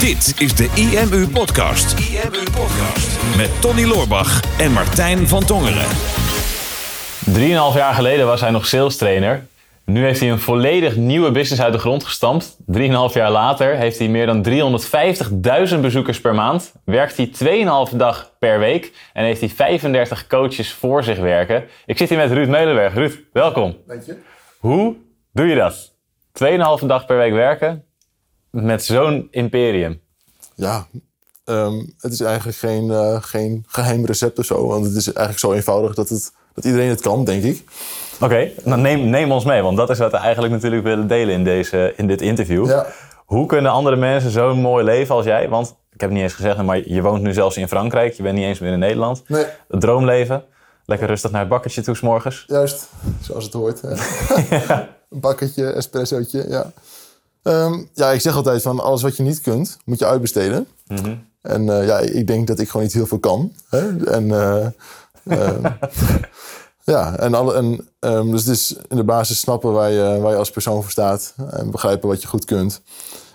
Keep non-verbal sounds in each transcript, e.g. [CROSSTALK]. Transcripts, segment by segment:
Dit is de IMU Podcast. IMU Podcast. Met Tony Loorbach en Martijn van Tongeren. Drieënhalf jaar geleden was hij nog sales trainer. Nu heeft hij een volledig nieuwe business uit de grond gestampt. Drieënhalf jaar later heeft hij meer dan 350.000 bezoekers per maand. Werkt hij 2,5 dag per week. En heeft hij 35 coaches voor zich werken. Ik zit hier met Ruud Meulenberg. Ruud, welkom. Dank je. Hoe doe je dat? 2,5 dag per week werken met zo'n imperium. Ja, ehm, het is eigenlijk geen, eh, geen geheim recept of zo. Want het is eigenlijk zo eenvoudig dat, het, dat iedereen het kan, denk ik. Oké, dan neem, neem ons mee, want dat is wat we eigenlijk natuurlijk willen delen in, deze, in dit interview. Ja. Hoe kunnen andere mensen zo'n mooi leven als jij? Want ik heb het niet eens gezegd, maar je woont nu zelfs in Frankrijk. Je bent niet eens meer in Nederland. Nee, Het droomleven. Lekker rustig naar het bakkertje toe, 's morgens. juist. Zoals het hoort. [LAUGHS] Een bakketje, espressootje, ja. Ehm, ja, ik zeg altijd van alles wat je niet kunt, moet je uitbesteden. En eh, ja, ik denk dat ik gewoon niet heel veel kan. Hè? En, eh, [LAUGHS] ehm, ja, en, alle, en ehm, dus het is in de basis snappen waar je, waar je als persoon voor staat. En begrijpen wat je goed kunt.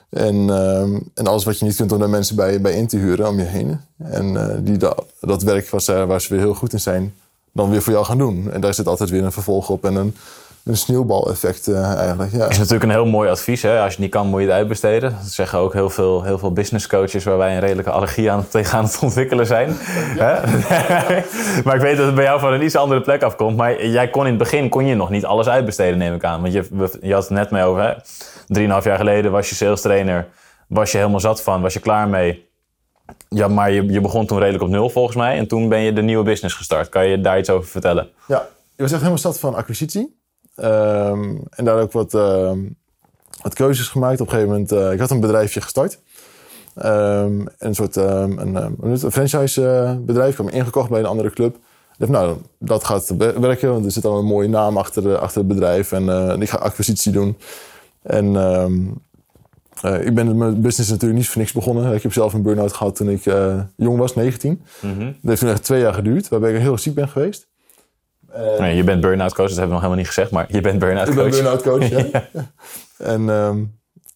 En, en alles wat je niet kunt om daar mensen bij, bij in te huren om je heen. En eh, die da- dat werk was, waar ze weer heel goed in zijn, dan weer voor jou gaan doen. En daar zit altijd weer een vervolg op en een, een sneeuwbaleffect eh, eigenlijk. Ja. is natuurlijk een heel mooi advies. Hè? Als je het niet kan, moet je het uitbesteden. Dat zeggen ook heel veel, heel veel business coaches waar wij een redelijke allergie aan tegen aan het ontwikkelen zijn. [LAUGHS] Maar ik weet dat het bij jou van een iets andere plek afkomt. Maar jij kon in het begin kon je nog niet alles uitbesteden, neem ik aan. Want je, je had het net mee over. Hè? Drieënhalf jaar geleden was je sales trainer. Was je helemaal zat van, was je klaar mee. Ja, maar je, je begon toen redelijk op nul volgens mij. En toen ben je de nieuwe business gestart. Kan je daar iets over vertellen? Ja, ik was echt helemaal zat van acquisitie. Ehm, en daar ook wat, ehm, wat keuzes gemaakt. Op een gegeven moment, eh, ik had een bedrijfje gestart. Ehm, een soort um, een, um, een franchise eh, bedrijf. Ik me ingekocht bij een andere club. Ik dacht, nou, dat gaat wer- werken, want er zit al een mooie naam achter, achter het bedrijf. En eh, ik ga acquisitie doen. En ik ben mijn business natuurlijk niet voor niks begonnen. Ik heb zelf een burn-out gehad toen ik jong was, 19. Dat heeft toen echt twee jaar geduurd, waarbij ik heel ziek ben geweest. En- Nee, je bent burn-out coach, dat hebben we nog helemaal niet gezegd. Maar je bent burn-out ik ben coach. burn-out coach, [LAUGHS] ja. En ehm,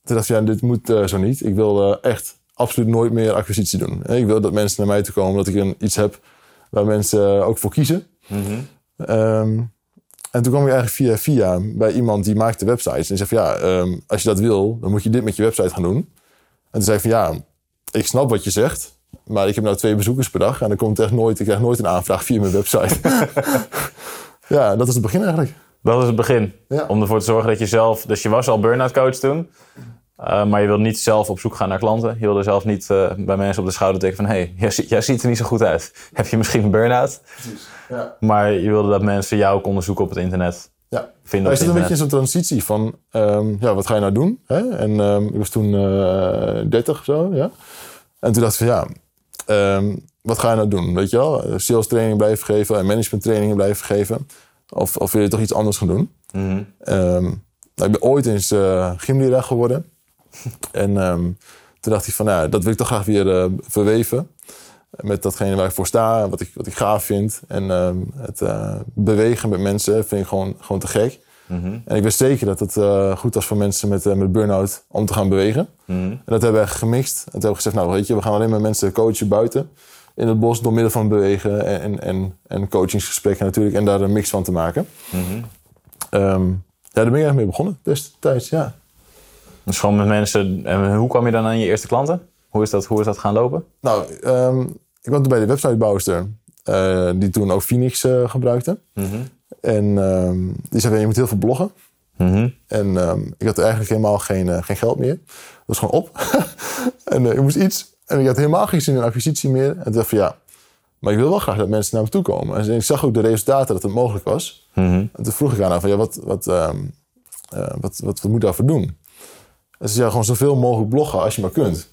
toen dacht ik, ja, dit moet eh, zo niet. Ik wil eh, echt absoluut nooit meer acquisitie doen. Ik wil dat mensen naar mij toe komen, dat ik een, iets heb waar mensen eh, ook voor kiezen. Ehm, en toen kwam ik eigenlijk via via bij iemand die maakte websites. En die zei van, ja, ehm, als je dat wil, dan moet je dit met je website gaan doen. En toen zei ik van, ja, ik snap wat je zegt. Maar ik heb nou twee bezoekers per dag. En dan komt echt nooit, ik krijg nooit een aanvraag via mijn website. [LAUGHS] [LAUGHS] ja, dat is het begin eigenlijk. Dat is het begin. Ja. Om ervoor te zorgen dat je zelf... Dus je was al burn-out coach toen. eh, maar je wilde niet zelf op zoek gaan naar klanten. Je wilde zelf niet eh, bij mensen op de schouder tikken van... hé, hey, jij, jij ziet er niet zo goed uit. [LAUGHS] Heb je misschien een burn-out? Ja. Maar je wilde dat mensen jou konden zoeken op het internet. Ja. Vinden zit het een beetje zo'n transitie van, ehm, ja, wat ga je nou doen? Hè? En ehm, ik was toen eh 30 of zo, ja. En toen dacht ik van, ja, ehm, wat ga je nou doen? Weet je wel, sales training blijven geven en management trainingen blijven geven. Of, of wil je toch iets anders gaan doen? Mhm. Ehm, nou, ik ben ooit eens eh gymleraar geworden. en ehm, toen dacht ik van, nou, dat wil ik toch graag weer eh, verweven. Met datgene waar ik voor sta, wat ik, wat ik gaaf vind. En het eh, bewegen met mensen vind ik gewoon, gewoon te gek. En ik wist zeker dat het eh, goed was voor mensen met, eh, met burn-out om te gaan bewegen. En dat hebben we gemixt. En toen hebben we gezegd, nou weet je, we gaan alleen maar mensen coachen buiten. In het bos door middel van bewegen en, en, en coachingsgesprekken natuurlijk. En daar een mix van te maken. Ehm, ja, daar ben ik eigenlijk mee begonnen destijds, ja. Dus gewoon met mensen... En hoe kwam je dan aan je eerste klanten? Hoe is dat, hoe is dat gaan lopen? Nou, ehm, ik was toen bij de websitebouwster, eh, die toen ook Phoenix gebruikte. En ehm, die zei, je moet heel veel bloggen. Mhm. En ehm, ik had eigenlijk helemaal geen, eh, geen geld meer. Dat was gewoon op. [LAUGHS] en eh, ik moest iets. En ik had helemaal geen zin in acquisitie meer. En toen dacht ik van ja, maar ik wil wel graag dat mensen naar me toe komen. En ik zag ook de resultaten dat het mogelijk was. En toen vroeg ik aan haar van ja, wat, wat, ehm, eh, wat, wat, wat moet ik daarvoor doen? En ze zei ja, gewoon zoveel mogelijk bloggen als je maar kunt.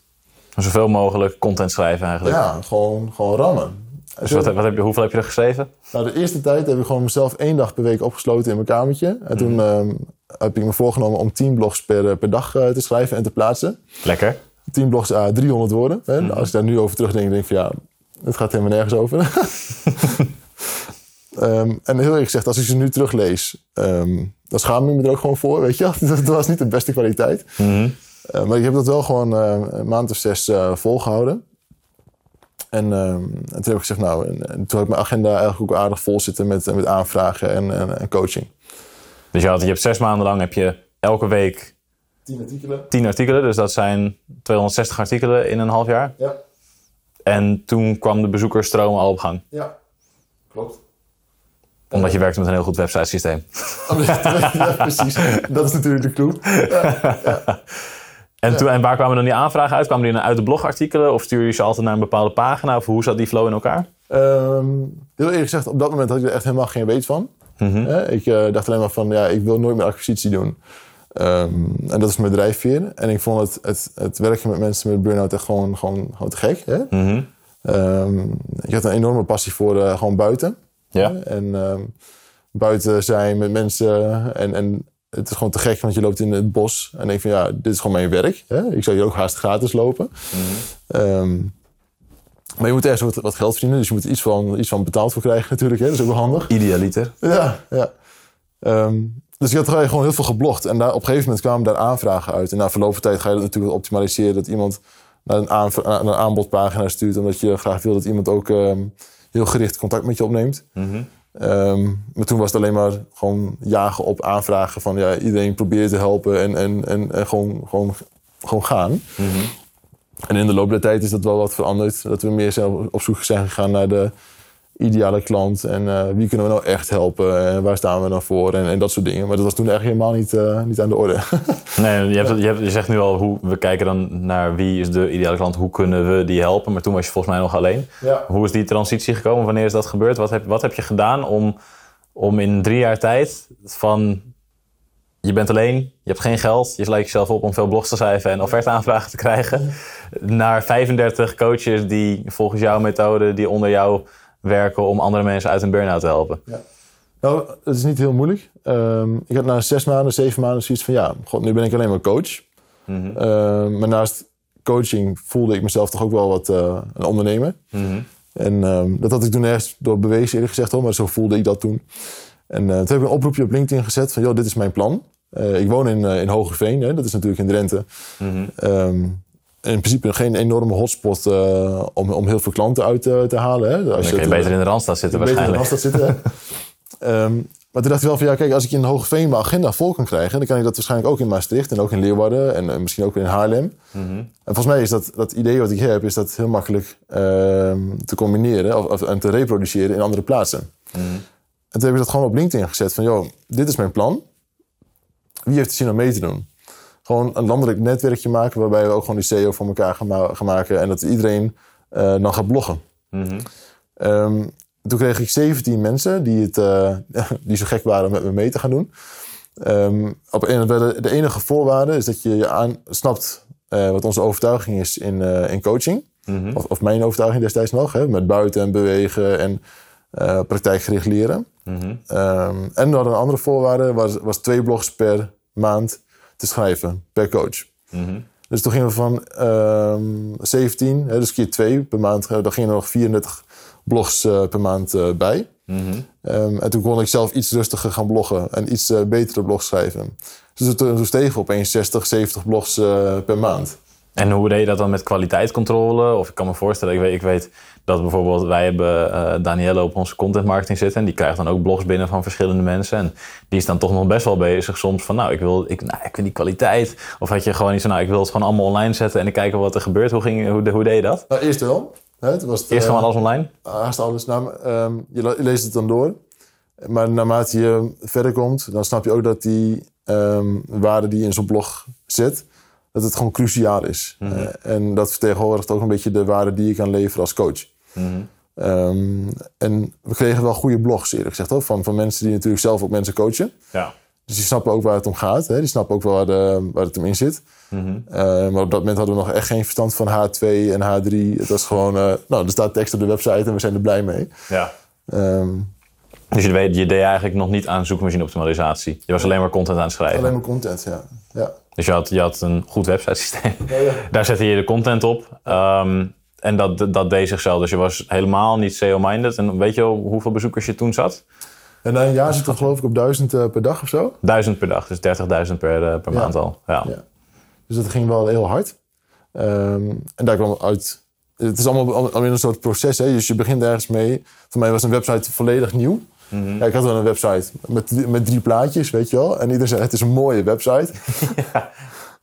Zoveel mogelijk content schrijven eigenlijk. Ja, gewoon, gewoon rammen. En Dus wat, wat heb je, hoeveel heb je er geschreven? Nou, de eerste tijd heb ik gewoon mezelf één dag per week opgesloten in mijn kamertje. En toen ehm, heb ik me voorgenomen om 10 blogs per, per dag eh, te schrijven en te plaatsen. Lekker. 10 blogs, ah, 300 woorden. Hè? Als ik daar nu over terugdenk, denk ik van ja, het gaat helemaal nergens over. [LAUGHS] Ehm, en heel eerlijk gezegd, als ik ze nu teruglees, ehm, dan schaam ik me er ook gewoon voor, weet je. [LAUGHS] Dat was niet de beste kwaliteit. Eh, maar ik heb dat wel gewoon eh, een maand of zes eh, volgehouden. En, ehm, en toen heb ik gezegd, nou, en, en toen had ik mijn agenda eigenlijk ook aardig vol zitten met, met aanvragen en, en, coaching. Dus je, had, je hebt zes maanden lang heb je elke week Tien artikelen. 10 artikelen. Dus dat zijn 260 artikelen in een half jaar. Ja, En toen kwam de bezoekersstroom al op gang. ja. klopt. Omdat je werkte met een heel goed websitesysteem. [LAUGHS] ja, precies. Dat is natuurlijk de clue. [LAUGHS] En, toen, en waar kwamen dan die aanvragen uit? Kwamen die uit de blogartikelen? Of stuur je ze altijd naar een bepaalde pagina? Of hoe zat die flow in elkaar? Ehm, heel eerlijk gezegd, op dat moment had ik er echt helemaal geen weet van. Hè, Ik eh, dacht alleen maar van, ja, ik wil nooit meer acquisitie doen. Ehm, en dat is mijn drijfveer. En ik vond het, het, het werken met mensen met burn-out echt gewoon, gewoon, gewoon te gek. Hè? Ehm, ik had een enorme passie voor eh, gewoon buiten. Ja. En buiten zijn met mensen. En, en het is gewoon te gek, want je loopt in het bos. En denk van, ja, dit is gewoon mijn werk. Hè? Ik zou hier ook haast gratis lopen. Ehm, maar je moet ergens wat, wat geld verdienen. Dus je moet iets van, iets van betaald voor krijgen natuurlijk. Hè? Dat is ook wel handig. Idealiter. Ja, ja. Ehm, dus ik had gewoon heel veel geblogd. En daar, op een gegeven moment kwamen daar aanvragen uit. En na verloop van tijd ga je dat natuurlijk optimaliseren. Dat iemand naar een, aanv- naar een aanbodpagina stuurt. Omdat je graag wil dat iemand ook ehm, heel gericht contact met je opneemt. Ehm, maar toen was het alleen maar gewoon jagen op aanvragen. Van ja, iedereen probeert te helpen. En, en, en, en gewoon, gewoon, gewoon gaan. En in de loop der tijd is dat wel wat veranderd. Dat we meer zijn op zoek zijn gegaan naar de ideale klant. En eh, wie kunnen we nou echt helpen? En waar staan we dan voor? En, en dat soort dingen. Maar dat was toen echt helemaal niet, eh, niet aan de orde. [LAUGHS] Nee, je, hebt, je, hebt- je zegt nu al, hoe, we kijken dan naar wie is de ideale klant. Hoe kunnen we die helpen? Maar toen was je volgens mij nog alleen. Ja. Hoe is die transitie gekomen? Wanneer is dat gebeurd? Wat heb, wat heb je gedaan om, om in drie jaar tijd van... Je bent alleen, je hebt geen geld, je sluit jezelf op om veel blogs te schrijven en offerteaanvragen te krijgen. Naar 35 coaches die volgens jouw methode, die onder jou werken om andere mensen uit een burn-out te helpen. Nou, het is niet heel moeilijk. Ehm, ik had na zes maanden, zeven maanden zoiets van... ja, god, nu ben ik alleen maar coach. Ehm, maar naast coaching voelde ik mezelf toch ook wel wat eh, een ondernemer. En ehm, dat had ik toen ergens door bewezen eerlijk gezegd hoor. Maar zo voelde ik dat toen. En eh, toen heb ik een oproepje op LinkedIn gezet van... joh, dit is mijn plan. Eh, ik woon in, in Hogeveen, hè, dat is natuurlijk in Drenthe. Ehm, in principe geen enorme hotspot eh, om, om heel veel klanten uit te, te halen. Hè. Als Dan kun je het, beter in de Randstad zitten beter in waarschijnlijk. de Randstad zitten. [LAUGHS] Ehm, maar toen dacht ik wel van ja, kijk, als ik in Hogeveen mijn agenda vol kan krijgen, dan kan ik dat waarschijnlijk ook in Maastricht en ook in Leeuwarden en eh, misschien ook in Haarlem. En volgens mij is dat, dat idee wat ik heb, is dat heel makkelijk ehm, te combineren of, of, en te reproduceren in andere plaatsen. En toen heb ik dat gewoon op LinkedIn gezet van joh, dit is mijn plan. Wie heeft er zin om mee te doen? Gewoon een landelijk netwerkje maken waarbij we ook gewoon die SEO voor elkaar gaan, ma- gaan maken en dat iedereen eh, dan gaat bloggen. Ehm, toen kreeg ik 17 mensen die, het, eh, [LAUGHS] die zo gek waren met me mee te gaan doen. Ehm, op de, enige voorwaarde is dat je je aan, snapt eh, wat onze overtuiging is in, in coaching. of, of mijn overtuiging destijds nog, hè, met buiten en bewegen en praktijkgericht leren. Ehm, en we hadden een andere voorwaarde, was, was twee blogs per maand te schrijven, per coach. Dus toen gingen we van ehm 17, hè, dus keer twee per maand, eh, dan gingen er nog 34 blogs eh, per maand eh, bij. Ehm, en toen kon ik zelf iets rustiger gaan bloggen en iets betere blogs schrijven. Dus toen, toen stegen we opeens 60, 70 blogs per maand. En hoe deed je dat dan met kwaliteitscontrole? Of ik kan me voorstellen, ik weet, ik weet dat bijvoorbeeld wij hebben eh Danielle op onze content marketing zitten. En die krijgt dan ook blogs binnen van verschillende mensen. En die is dan toch nog best wel bezig soms van, nou, ik wil, ik, nou, ik wil die kwaliteit. Of had je gewoon iets van, nou, ik wil het gewoon allemaal online zetten en ik kijken wat er gebeurt. Hoe, ging, hoe, hoe deed je dat? Nou, eerst wel. Hè, toen was het, Eerst eh, gewoon alles online? haast alles. Nou, ehm, je, le- je leest het dan door. Maar naarmate je verder komt, dan snap je ook dat die ehm, waarde die je in zo'n blog zet, dat het gewoon cruciaal is. Eh, en dat vertegenwoordigt ook een beetje de waarde die je kan leveren als coach. Ehm, en we kregen wel goede blogs, eerlijk gezegd, hoor, van, van mensen die natuurlijk zelf ook mensen coachen. Ja. Dus die snappen ook waar het om gaat. Hè? Die snappen ook wel waar, de, waar het om in zit. Eh, maar op dat moment hadden we nog echt geen verstand van H2 en H3. Het was gewoon, eh, nou, er staat tekst op de website en we zijn er blij mee. ja. Ehm, Dus je, weet, je deed eigenlijk nog niet aan zoekmachine optimalisatie. Je was alleen maar content aan het schrijven. alleen maar content, ja. ja. Dus je had, je had een goed websitesysteem. Ja, ja. [LAUGHS] Daar zette je de content op. Ehm, en dat, dat deed zichzelf. Dus je was helemaal niet SEO-minded. En weet je hoeveel bezoekers je toen zat? En na een jaar zitten we geloof ik op duizend eh, per dag of zo. Duizend per dag. Dus 30.000 per, eh, per Ja. maand al. Ja. Ja. Dus dat ging wel heel hard. Ehm, en daar kwam uit... Het is allemaal al- alweer een soort proces. Hè? Dus je begint ergens mee. Voor mij was een website volledig nieuw. Ja, ik had wel een website met, drie- met drie plaatjes, weet je wel. En iedereen zei, het is een mooie website. [LAUGHS]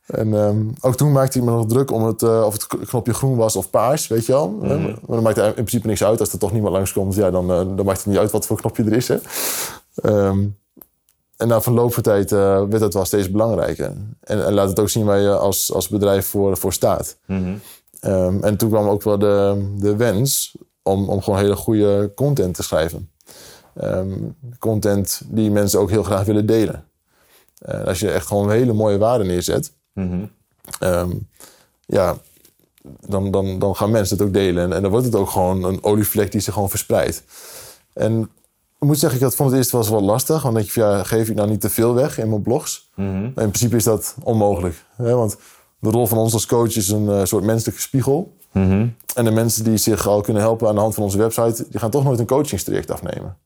En ehm, ook toen maakte ik me nog druk om het, eh, of het knopje groen was of paars, weet je wel. Hè? Maar dan maakt het in principe niks uit. Als er toch niemand langskomt, ja, dan, eh, dan maakt het niet uit wat voor knopje er is. Hè? Ehm, en na verloop van tijd eh, werd het wel steeds belangrijker. En, en laat het ook zien waar je als, als bedrijf voor, voor staat. Ehm, en toen kwam ook wel de, de wens om, om gewoon hele goede content te schrijven. Ehm, content die mensen ook heel graag willen delen. En als je echt gewoon hele mooie waarden neerzet, ehm, ja, dan, dan, dan gaan mensen het ook delen. En, en dan wordt het ook gewoon een olievlek die zich gewoon verspreidt. En ik moet zeggen, ik had, vond het eerst wel eens lastig. Want denk je, ja, geef ik nou niet te veel weg in mijn blogs? Maar in principe is dat onmogelijk. Hè? Want de rol van ons als coach is een eh, soort menselijke spiegel. En de mensen die zich al kunnen helpen aan de hand van onze website... die gaan toch nooit een coachingstraject afnemen.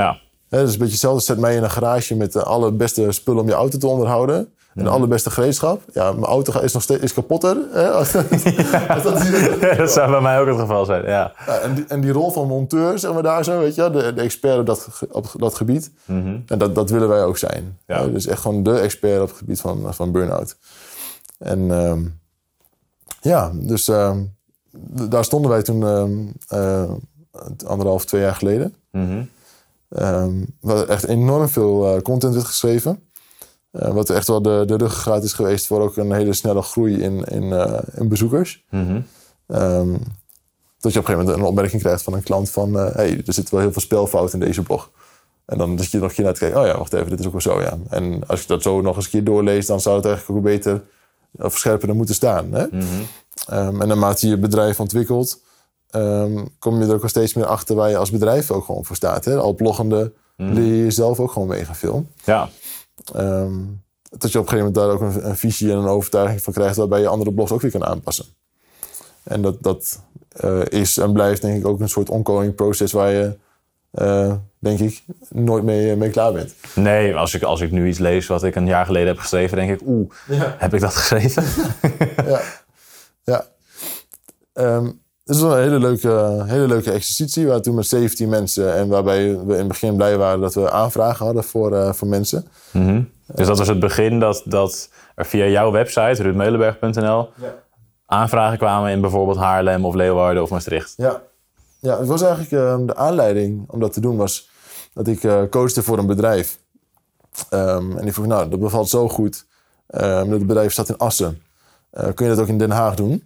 Ja. Hè, dat is een beetje hetzelfde. Zet mij in een garage met de allerbeste spullen om je auto te onderhouden. En de allerbeste gereedschap. Ja, mijn auto is nog steeds is kapotter. Hè? Als [LAUGHS] dat- als dat- dat zou bij mij ook het geval zijn, ja. Ja, en, die, en die rol van monteur, zeg maar daar zo, weet je, de, de expert op dat, op dat gebied. En dat, dat willen wij ook zijn. Ja. Ja, dus echt gewoon de expert op het gebied van, van burn-out. En ehm, ja, dus ehm, daar stonden wij toen ehm, eh, anderhalf, twee jaar geleden. Ehm, waar echt enorm veel eh, content werd geschreven. Eh, wat echt wel de, de ruggengraat is geweest voor ook een hele snelle groei in, in, eh, in bezoekers. Ehm, dat je op een gegeven moment een opmerking krijgt van een klant van... eh, hey, er zit wel heel veel spelfout in deze blog. En dan dat je nog een keer naar te kijken... oh ja, wacht even, dit is ook wel zo, ja. En als je dat zo nog eens een keer doorleest... dan zou het eigenlijk ook beter of scherper moeten staan. Hè? Ehm, en naarmate je je bedrijf ontwikkelt... ehm, kom je er ook wel steeds meer achter waar je als bedrijf ook gewoon voor staat. Hè? Al bloggende leer je jezelf ook gewoon mega veel. Ja, Ehm, dat je op een gegeven moment daar ook een, een visie en een overtuiging van krijgt... waarbij je andere blogs ook weer kan aanpassen. En dat, dat eh, is en blijft denk ik ook een soort ongoing proces... waar je, eh, denk ik, nooit mee, mee klaar bent. nee, als ik, als ik nu iets lees wat ik een jaar geleden heb geschreven, denk ik, oeh, heb ik dat geschreven? ja. ja. Ehm, het is een hele leuke, hele leuke exercitie. We waren toen met 17 mensen. En waarbij we in het begin blij waren dat we aanvragen hadden voor, eh, voor mensen. Dus dat was het begin dat, dat er via jouw website, ruudmeulenberg.nl, aanvragen kwamen in bijvoorbeeld Haarlem of Leeuwarden of Maastricht. Ja, ja het was eigenlijk ehm, de aanleiding om dat te doen was dat ik eh coachte voor een bedrijf. Ehm, en die vroeg, nou, dat bevalt zo goed. Ehm, het bedrijf staat in Assen. Eh, kun je dat ook in Den Haag doen?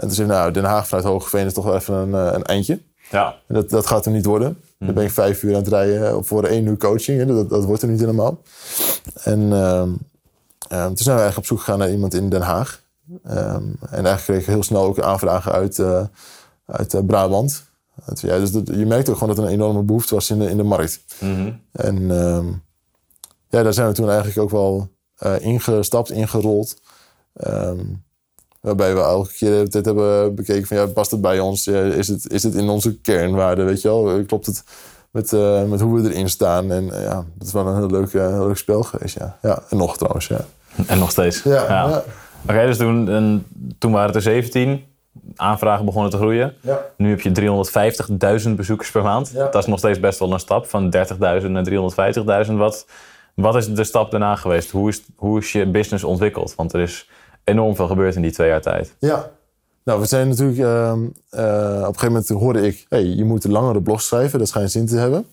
En toen zei ik, nou, Den Haag vanuit Hogeveen is toch wel even een, eh, een eindje. Ja. En dat, dat gaat er niet worden. Dan ben ik vijf uur aan het rijden eh, voor één uur coaching. Dat, dat wordt er niet helemaal. En ehm, ehm, toen zijn we eigenlijk op zoek gegaan naar iemand in Den Haag. Ehm, en eigenlijk kreeg ik heel snel ook aanvragen uit, eh, uit Brabant. Uit- ja, dus dat, je merkte ook gewoon dat er een enorme behoefte was in de, in de markt. En ehm, ja, daar zijn we toen eigenlijk ook wel eh, ingestapt, ingerold. Ehm, waarbij we elke keer de hele tijd hebben bekeken van ja, past het bij ons? Ja, is, het, is het in onze kernwaarden, weet je wel? Klopt het met, eh, met hoe we erin staan? En eh, ja, dat is wel een heel leuk, eh, heel leuk spel geweest, ja. ja. En nog trouwens, ja. En nog steeds. Ja, ja. Oké, dus toen, en, toen waren het er 17. Aanvragen begonnen te groeien. Ja. Nu heb je 350.000 bezoekers per maand. Dat is nog steeds best wel een stap van 30.000 naar 350.000. Wat, wat is de stap daarna geweest? Hoe is, hoe is je business ontwikkeld? Want er is enorm veel gebeurd in die twee jaar tijd. Ja. Nou, we zijn natuurlijk... ehm, eh, op een gegeven moment hoorde ik... hey, je moet een langere blog schrijven. Dat schijnt zin te hebben.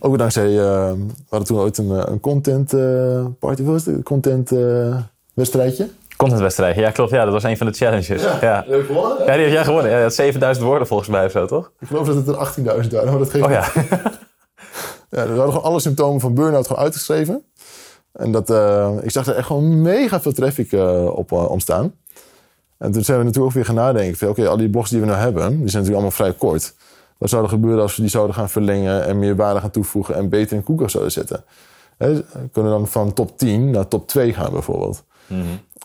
Ook dankzij... ehm, we hadden toen ooit een, eh, een content eh, party. Was het? Een content wedstrijdje. Contentwedstrijd, ja klopt. Ja, dat was een van de challenges. Ja, ja. Leuk gewonnen. die heb jij gewonnen. Ja, had 7000 woorden volgens mij of zo, toch? Ik geloof dat het er 18.000 waren. Maar dat geeft Oh ja. [LAUGHS] Ja, dus we hadden gewoon alle symptomen van burn-out gewoon uitgeschreven. En dat, eh, ik zag er echt gewoon mega veel traffic eh, op eh, ontstaan. En toen zijn we natuurlijk ook weer gaan nadenken. van, Oké, al die blogs die we nu hebben, die zijn natuurlijk allemaal vrij kort. Wat zou er gebeuren als we die zouden gaan verlengen en meer waarde gaan toevoegen en beter in Google zouden zetten? Hè, kunnen we dan van top 10 naar top 2 gaan bijvoorbeeld.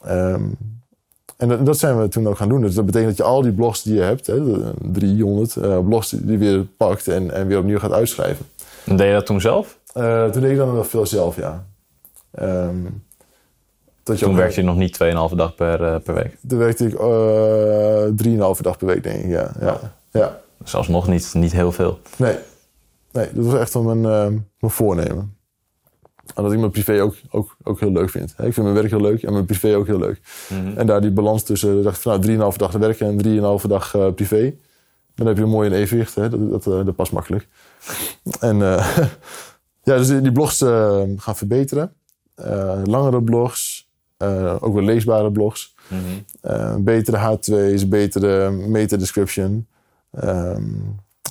Ehm, en dat, dat zijn we toen ook gaan doen. Dus dat betekent dat je al die blogs die je hebt, hè, de 300 eh, blogs, die weer pakt en, en weer opnieuw gaat uitschrijven. Deed je dat toen zelf? Toen deed ik dan nog veel zelf, ja. Ehm, Dat Toen werkte je nog niet 2,5 dag per, eh, per week. Toen werkte ik eh 3,5 dag per week, denk ik. Ja, ja. ja. Dus alsnog niet, niet heel veel. Nee. nee, dat was echt wel mijn, eh, mijn voornemen. En dat ik mijn privé ook, ook, ook heel leuk vind. Ik vind mijn werk heel leuk en mijn privé ook heel leuk. En daar die balans tussen, dacht ik van nou, 3,5 dag werken en 3,5 dag privé. Dan heb je een mooi evenwicht, hè? Dat, dat, eh, dat past makkelijk. En [LAUGHS] ja, dus die, blogs gaan verbeteren. Eh, langere blogs, eh, ook wel leesbare blogs. Eh, betere H2's, betere meta-description. Ehm,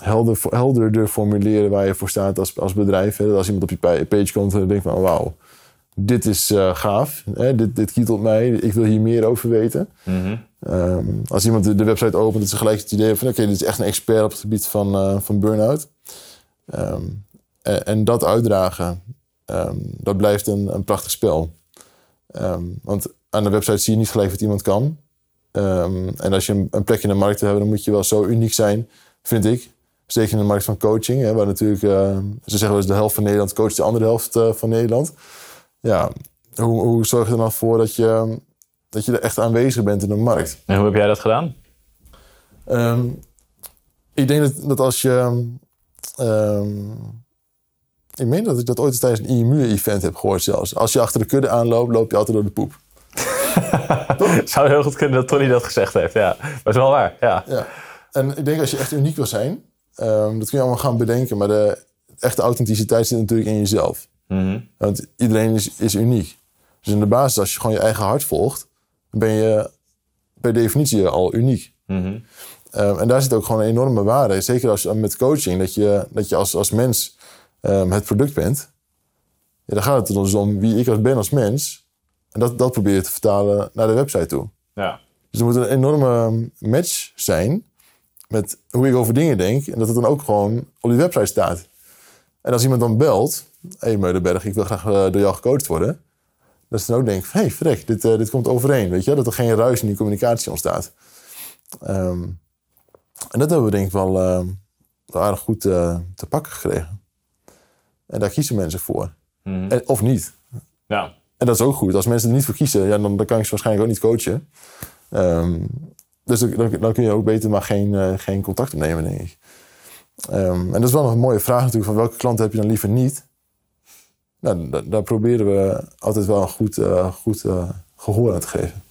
helder, helderder formuleren waar je voor staat als, als bedrijf. Hè. Dat Als iemand op je pa- page komt en denkt van wauw, dit is gaaf. Hè. Dit, dit kietelt mij, ik wil hier meer over weten. Ehm, als iemand de, de website opent, ze gelijk het idee van... oké, dit is echt een expert op het gebied van, van burn-out. Ehm, en, en dat uitdragen, ehm, dat blijft een, een prachtig spel. Ehm, want aan de website zie je niet gelijk wat iemand kan. Ehm, en als je een, een plek in de markt wil hebben, dan moet je wel zo uniek zijn, vind ik. Zeker in de markt van coaching, hè, waar natuurlijk, eh, ze zeggen wel eens de helft van Nederland coacht de andere helft eh, van Nederland. Ja, hoe, hoe zorg je er dan voor dat je, dat je er echt aanwezig bent in de markt? En hoe heb jij dat gedaan? Ik denk dat, dat als je. Ik meen dat ik dat ooit eens tijdens een IMU-event heb gehoord zelfs. Als je achter de kudde aanloopt, loop je altijd door de poep. [LAUGHS] Zou heel goed kunnen dat Tony dat gezegd heeft. Ja, maar het is wel waar. Ja. Ja. En ik denk als je echt uniek wil zijn, ehm, dat kun je allemaal gaan bedenken. Maar de echte authenticiteit zit natuurlijk in jezelf. Mhm. Want iedereen is, is uniek. Dus in de basis, als je gewoon je eigen hart volgt, dan ben je per definitie al uniek. Mhm. Ehm, en daar zit ook gewoon een enorme waarde. Zeker als, met coaching, dat je, dat je als, als mens ehm, het product bent. Ja, dan gaat het dus om wie ik als ben als mens. En dat, dat probeer je te vertalen naar de website toe. ja. Dus er moet een enorme match zijn met hoe ik over dingen denk. En dat het dan ook gewoon op die website staat. En als iemand dan belt, hé hey Meudenberg, ik wil graag eh, door jou gecoacht worden. Dat ze dan ook denken, hé hey, verrek, dit, eh, dit komt overeen. Weet je? Dat er geen ruis in die communicatie ontstaat. Ehm, en dat hebben we denk ik wel, eh, wel aardig goed te pakken gekregen. En daar kiezen mensen voor. Mhm. En, of niet. ja. En dat is ook goed. Als mensen er niet voor kiezen, ja, dan, dan kan ik ze waarschijnlijk ook niet coachen. Ehm, dus dan, dan- kun je ook beter maar geen, eh, geen contact opnemen, denk ik. Ehm, en dat is wel nog een mooie vraag natuurlijk, van welke klanten heb je dan liever niet? Nou, da- daar proberen we altijd wel een goed, eh, goed eh, gehoor aan te geven.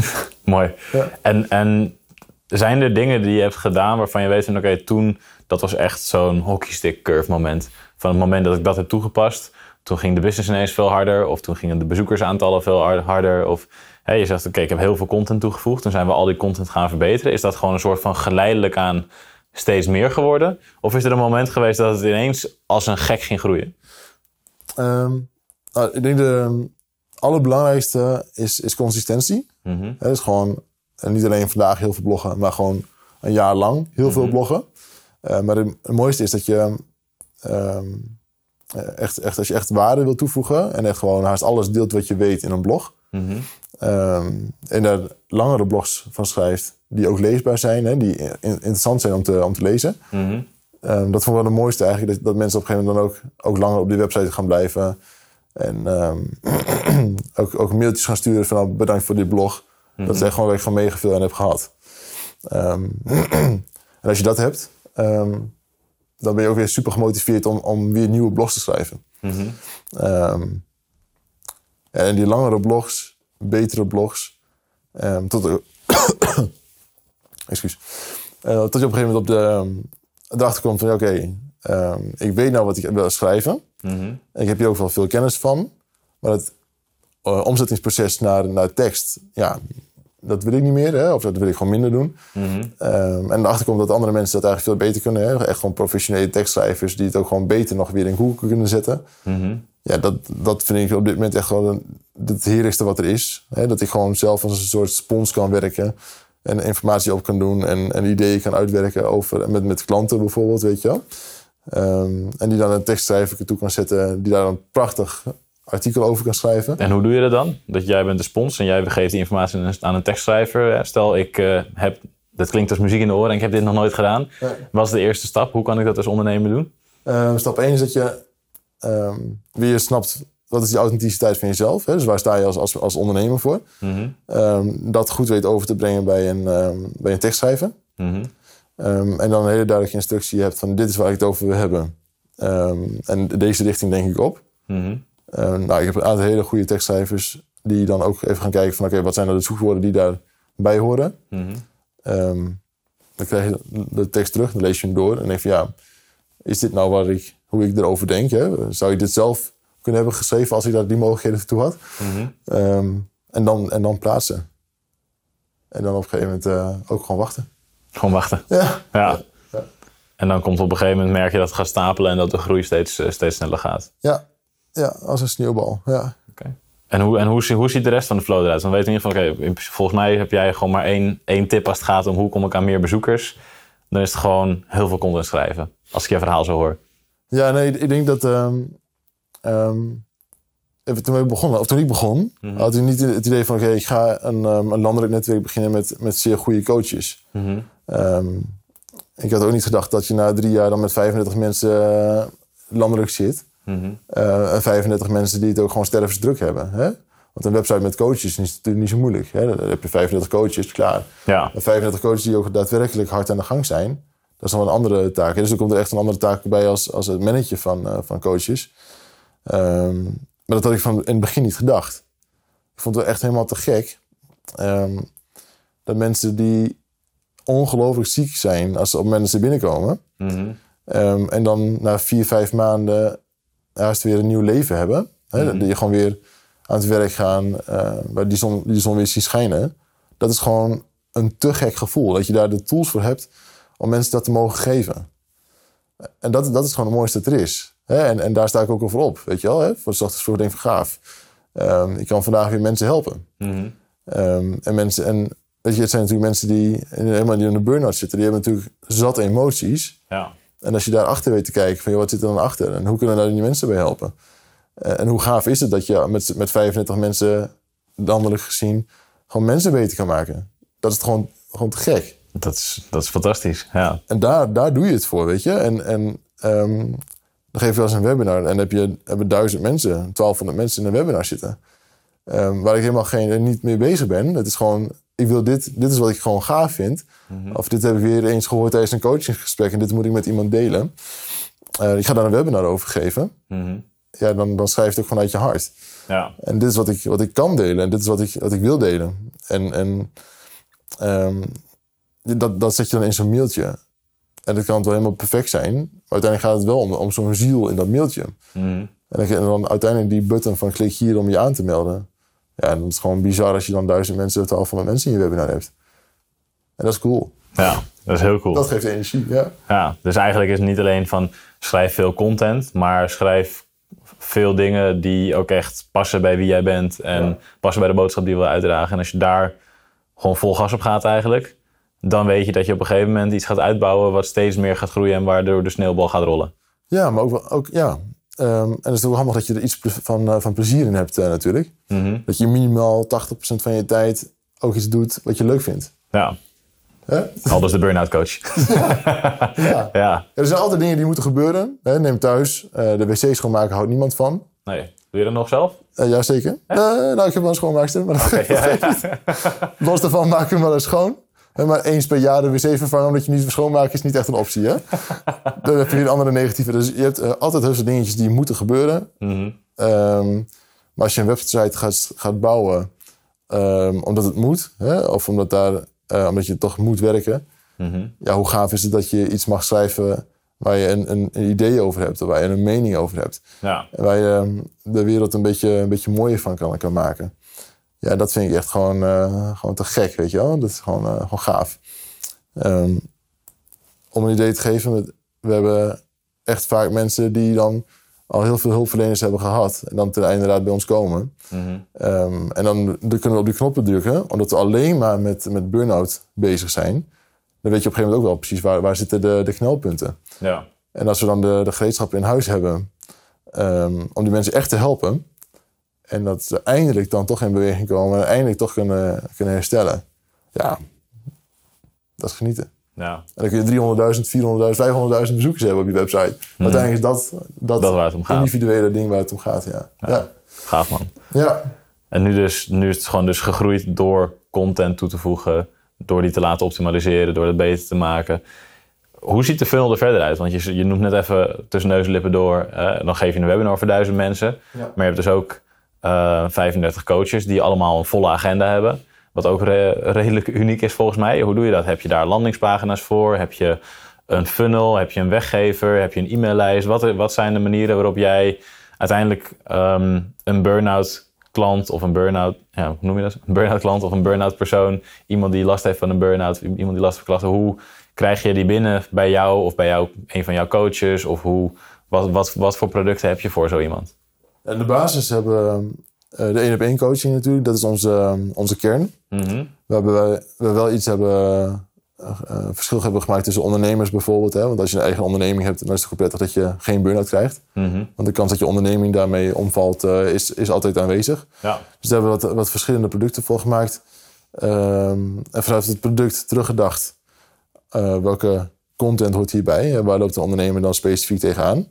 [LAUGHS] Mooi. Ja. En, en zijn er dingen die je hebt gedaan waarvan je weet van oké, toen, dat was echt zo'n hockeystick curve moment. Van het moment dat ik dat heb toegepast, toen ging de business ineens veel harder. Of toen gingen de bezoekersaantallen veel har- harder. Of hè, je zegt oké, ik heb heel veel content toegevoegd. Toen zijn we al die content gaan verbeteren. Is dat gewoon een soort van geleidelijk aan steeds meer geworden? Of is er een moment geweest dat het ineens als een gek ging groeien? Ehm, nou, ik denk de allerbelangrijkste is, is consistentie. Mhm. Het is gewoon, en niet alleen vandaag heel veel bloggen, maar gewoon een jaar lang heel veel bloggen. Eh, maar het, het mooiste is dat je ehm, eh, echt, echt, als je echt waarde wil toevoegen en echt gewoon haast alles deelt wat je weet in een blog. Mhm. ehm, en daar langere blogs van schrijft die ook leesbaar zijn, hè, die in- interessant zijn om te, om te lezen. Mhm. Ehm, dat vond ik wel het mooiste eigenlijk, dat, dat mensen op een gegeven moment dan ook, ook langer op die website gaan blijven. En [CLEARS THROAT] ook, ook mailtjes gaan sturen van nou, bedankt voor dit blog. Dat is echt gewoon waar ik van mega veel aan heb gehad. [CLEARS THROAT] En als je dat hebt, dan ben je ook weer super gemotiveerd om, om weer nieuwe blogs te schrijven. Mhm. Ehm, en die langere blogs, betere blogs, ehm, tot, [COUGHS] Excuus. Eh, tot je op een gegeven moment op de, erachter komt van, oké, ik weet nou wat ik wil schrijven. En ik heb hier ook wel veel kennis van. Maar het eh, omzettingsproces naar, naar tekst, ja, dat wil ik niet meer. Hè? Of dat wil ik gewoon minder doen. Mhm. Ehm, en erachter komt dat andere mensen dat eigenlijk veel beter kunnen. Hè? Echt gewoon professionele tekstschrijvers die het ook gewoon beter nog weer in Google kunnen zetten. Mhm. Ja, dat, dat vind ik op dit moment echt gewoon een- het heerlijkste wat er is. Hè? Dat ik gewoon zelf als een soort spons kan werken. En informatie op kan doen. En, en ideeën kan uitwerken over, met, met klanten bijvoorbeeld, weet je wel. Ehm, en die dan een tekstschrijver toe kan zetten. Die daar een prachtig artikel over kan schrijven. En hoe doe je dat dan? Dat jij bent de spons en jij geeft die informatie aan een- tekstschrijver. Stel, ik eh, heb, dat klinkt als muziek in de oren en ik heb dit nog nooit gedaan. Wat is de eerste stap? Hoe kan ik dat als ondernemer doen? Ehm, stap 1 is dat je ehm, weer snapt wat is die authenticiteit van jezelf? Hè? Dus waar sta je als, als, als ondernemer voor? Ehm, dat goed weet over te brengen bij een, ehm, bij een tekstschrijver. Mhm. En dan een hele duidelijke instructie hebt van dit is waar ik het over wil hebben. En deze richting denk ik op. Mhm. Nou, ik heb een aantal hele goede tekstschrijvers die dan ook even gaan kijken van oké, wat zijn nou de zoekwoorden die daarbij horen. Mhm. Ehm, dan krijg je de tekst terug, dan lees je hem door en denk van ja, is dit nou waar ik, hoe ik erover denk? Hè? Zou je dit zelf kunnen hebben geschreven als ik daar die mogelijkheden toe had? Mhm. Ehm, en, dan, en dan plaatsen. En dan op een gegeven moment eh, ook gewoon wachten. Gewoon wachten. Ja. Ja. Ja. En dan komt op een gegeven moment merk je dat het gaat stapelen en dat de groei steeds, eh, steeds sneller gaat. Ja, ja als een sneeuwbal. Ja. En, hoe, en hoe, hoe ziet de rest van de flow eruit? Dan weten we in ieder geval, oké, volgens mij heb jij gewoon maar één, één tip als het gaat om hoe kom ik aan meer bezoekers. Dan is het gewoon heel veel content schrijven. Als ik je verhaal zo hoor. Ja, nee, ik denk dat. ehm, ehm, toen we begonnen, of toen ik begon, had ik niet het idee van: oké, ik ga een, ehm, een landelijk netwerk beginnen met, met zeer goede coaches. Ehm, ik had ook niet gedacht dat je na drie jaar dan met 35 mensen eh, landelijk zit. Eh, en 35 mensen die het ook gewoon stervensdruk hebben. Hè? Want een website met coaches is natuurlijk niet zo moeilijk. Hè? Dan heb je 35 coaches, klaar. Ja. Maar 35 coaches die ook daadwerkelijk hard aan de gang zijn. Dat is dan een andere taak. Dus er komt er echt een andere taak bij als, als het managen van, eh, van coaches. Ehm, maar dat had ik van in het begin niet gedacht. Ik vond het echt helemaal te gek. ehm, dat mensen die ongelooflijk ziek zijn als ze op mensen binnenkomen. Mhm. ehm, en dan na vier, vijf maanden juist weer een nieuw leven hebben. Hè, Dat je gewoon weer aan het werk gaan, waar die zon, die zon weer ziet schijnen. Dat is gewoon een te gek gevoel. Dat je daar de tools voor hebt om mensen dat te mogen geven. En dat, dat is gewoon het mooiste dat er is. Hè? En, en daar sta ik ook over op. Weet je wel? Hè? Voor de vroeg denk ik van gaaf. Ehm, ik kan vandaag weer mensen helpen. Mhm. Ehm, en mensen, en weet je, het zijn natuurlijk mensen die helemaal die in een burn-out zitten. Die hebben natuurlijk zat emoties. Ja. En als je daar achter weet te kijken, van joh, wat zit er dan achter? En hoe kunnen we daar die mensen bij helpen? Eh, en hoe gaaf is het dat je met, met 35 mensen, landelijk gezien, gewoon mensen beter kan maken? Dat is gewoon, gewoon te gek. Dat is, dat is fantastisch. Ja. En daar, daar doe je het voor, weet je? En, en ehm, dan geef je wel eens een webinar en dan heb je, hebben duizend mensen, 1200 mensen in een webinar zitten. Ehm, waar ik helemaal geen, niet mee bezig ben. Het is gewoon, ik wil dit, dit is wat ik gewoon gaaf vind. Of dit heb ik weer eens gehoord tijdens een coachingsgesprek en dit moet ik met iemand delen. Eh, ik ga daar een webinar over geven. Mhm. Ja, dan, dan schrijf je het ook vanuit je hart. Ja. En dit is wat ik, wat ik kan delen en dit is wat ik, wat ik wil delen. En, en ehm, dat, dat zet je dan in zo'n mailtje. En dat kan het wel helemaal perfect zijn. Maar uiteindelijk gaat het wel om, om zo'n ziel in dat mailtje. Mhm. En dan, en dan uiteindelijk die button van klik hier om je aan te melden. Ja, en dat is gewoon bizar als je dan duizend mensen of twaalfhonderd mensen in je webinar hebt. En dat is cool. ja, dat is heel cool. Dat geeft energie, ja. Ja, dus eigenlijk is het niet alleen van schrijf veel content, maar schrijf veel dingen die ook echt passen bij wie jij bent en Ja. passen bij de boodschap die je wil uitdragen. En als je daar gewoon vol gas op gaat eigenlijk, dan weet je dat je op een gegeven moment iets gaat uitbouwen wat steeds meer gaat groeien en waardoor de sneeuwbal gaat rollen. Ja, maar ook, wel- ook ja. Ehm, en het is ook handig dat je er iets van, eh, van plezier in hebt eh, natuurlijk. Mhm. Dat je minimaal 80% van je tijd ook iets doet wat je leuk vindt. Ja, al dus de burn-out coach. [LAUGHS] [LAUGHS] Ja. ja, Er zijn altijd dingen die moeten gebeuren. Hè? Neem thuis. eh, de wc schoonmaken houdt niemand van. nee. Doe je dat nog zelf? Eh jazeker. Eh nou, ik heb wel een schoonmaakster. Maar dat [LAUGHS] Ja, ja. Los daarvan maak ik hem wel eens schoon. Maar eens per jaar de wc vervangen omdat je niet schoonmaken is niet echt een optie. Hè? [LAUGHS] Dan heb je weer een andere negatieve. Dus je hebt eh, altijd heel veel dingetjes die moeten gebeuren. Mhm. Ehm, maar als je een website gaat, gaat bouwen ehm, omdat het moet, hè, of omdat, daar, eh, omdat je toch moet werken, Mhm. ja, hoe gaaf is het dat je iets mag schrijven waar je een, een, een idee over hebt, of waar je een mening over hebt. Ja, En waar je ehm, de wereld een beetje, een beetje mooier van kan, kan maken. Ja, dat vind ik echt gewoon, eh, gewoon te gek, weet je wel. Dat is gewoon, eh, gewoon gaaf. Ehm, om een idee te geven, we, hebben echt vaak mensen die dan al heel veel hulpverleners hebben gehad. En dan ten einde raad bij ons komen. Mhm. Ehm, en dan, dan kunnen we op die knoppen drukken, omdat we alleen maar met, met burn-out bezig zijn. Dan weet je op een gegeven moment ook wel precies waar, waar zitten de, de knelpunten. ja. En als we dan de, de gereedschappen in huis hebben ehm, om die mensen echt te helpen. En dat ze eindelijk dan toch in beweging komen en eindelijk toch kunnen, kunnen herstellen. Ja, dat is genieten. Ja. En dan kun je 300.000, 400.000, 500.000 bezoekers hebben op je website. Maar uiteindelijk is dat, dat, Dat waar het om gaat. individuele ding waar het om gaat. Ja. Ja. Gaaf man. Ja. En nu, dus, nu is het gewoon dus gegroeid door content toe te voegen, door die te laten optimaliseren, door het beter te maken. Hoe ziet de funnel er verder uit? Want je, je noemt net even tussen neus en lippen door, eh, dan geef je een webinar voor duizend mensen. Ja. Maar je hebt dus ook eh 35 coaches die allemaal een volle agenda hebben. Wat ook re- redelijk uniek is volgens mij. Hoe doe je dat? Heb je daar landingspagina's voor? Heb je een funnel? Heb je een weggever? Heb je een e-maillijst? Wat, wat zijn de manieren waarop jij uiteindelijk ehm, een burn-out klant of een burn-out, ja, noem je dat? Een burn-out klant of een burn-out persoon, iemand die last heeft van een burn-out, iemand die last heeft van klachten, hoe krijg je die binnen bij jou of bij jou, een van jouw coaches? Of hoe, wat, wat, wat voor producten heb je voor zo iemand? En de basis hebben we eh, de één op één coaching natuurlijk. Dat is onze, onze kern. Mhm. Waarbij wij, we wel iets hebben, eh, eh, verschil hebben gemaakt tussen ondernemers bijvoorbeeld. Hè? Want als je een eigen onderneming hebt, dan is het goed prettig dat je geen burn-out krijgt. Mhm. Want de kans dat je onderneming daarmee omvalt, eh, is, is altijd aanwezig. Ja. Dus daar hebben we wat, wat verschillende producten voor gemaakt. Ehm, en vanuit het product teruggedacht. eh, welke content hoort hierbij? En waar loopt de ondernemer dan specifiek tegenaan?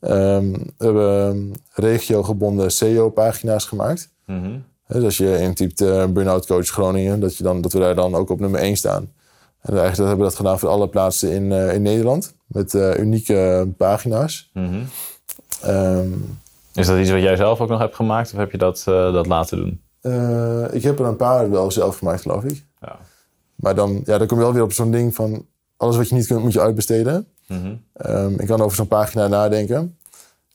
Ehm, we hebben regiogebonden SEO-pagina's gemaakt. Mhm. Hè, Dus als je intypt eh Burnout Coach Groningen, dat, je dan, dat we daar dan ook op nummer 1 staan. En eigenlijk hebben we dat gedaan voor alle plaatsen in, eh, in Nederland. Met eh, unieke pagina's. Mhm. Ehm, Is dat iets wat jij zelf ook nog hebt gemaakt of heb je dat, eh, dat laten doen? eh, ik heb er een paar wel zelf gemaakt, geloof ik. Ja. Maar dan, ja, dan kom je wel weer op zo'n ding van... alles wat je niet kunt, moet je uitbesteden. Mhm. Ehm, ik kan over zo'n pagina nadenken.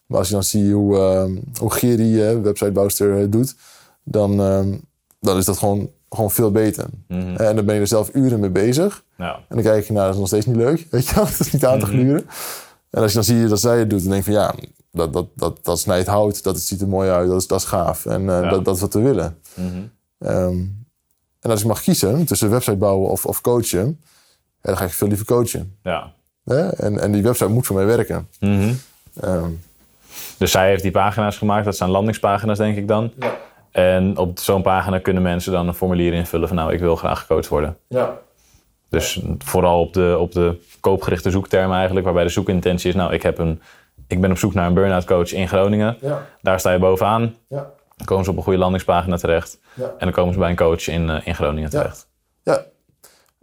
Maar als je dan ziet hoe, ehm hoe Geri, eh, websitebouwster, het doet... Dan, ehm, dan is dat gewoon, gewoon veel beter. Mhm. En dan ben je er zelf uren mee bezig. Ja. En dan kijk je naar, dat is nog steeds niet leuk. [LAUGHS] Weet je wel, dat is niet aan te gluren. En als je dan ziet dat zij het doet, dan denk je van ja, dat, dat, dat, dat snijdt hout, dat ziet er mooi uit, dat is, dat is gaaf. En eh, Ja. dat, dat is wat we willen. Mhm. En als ik mag kiezen tussen website bouwen of, of coachen, ja, dan ga ik veel liever coachen. ja. Hè? En, en die website moet voor mij werken. Mhm. Ehm, Dus zij heeft die pagina's gemaakt, dat zijn landingspagina's denk ik dan. ja. En op zo'n pagina kunnen mensen dan een formulier invullen van nou, ik wil graag gecoacht worden. Ja. Dus vooral op de, op de koopgerichte zoektermen eigenlijk, waarbij de zoekintentie is, nou, ik, heb een, ik ben op zoek naar een burn-out coach in Groningen. Ja. Daar sta je bovenaan. Ja. Dan komen ze op een goede landingspagina terecht. Ja. En dan komen ze bij een coach in, eh, in Groningen terecht.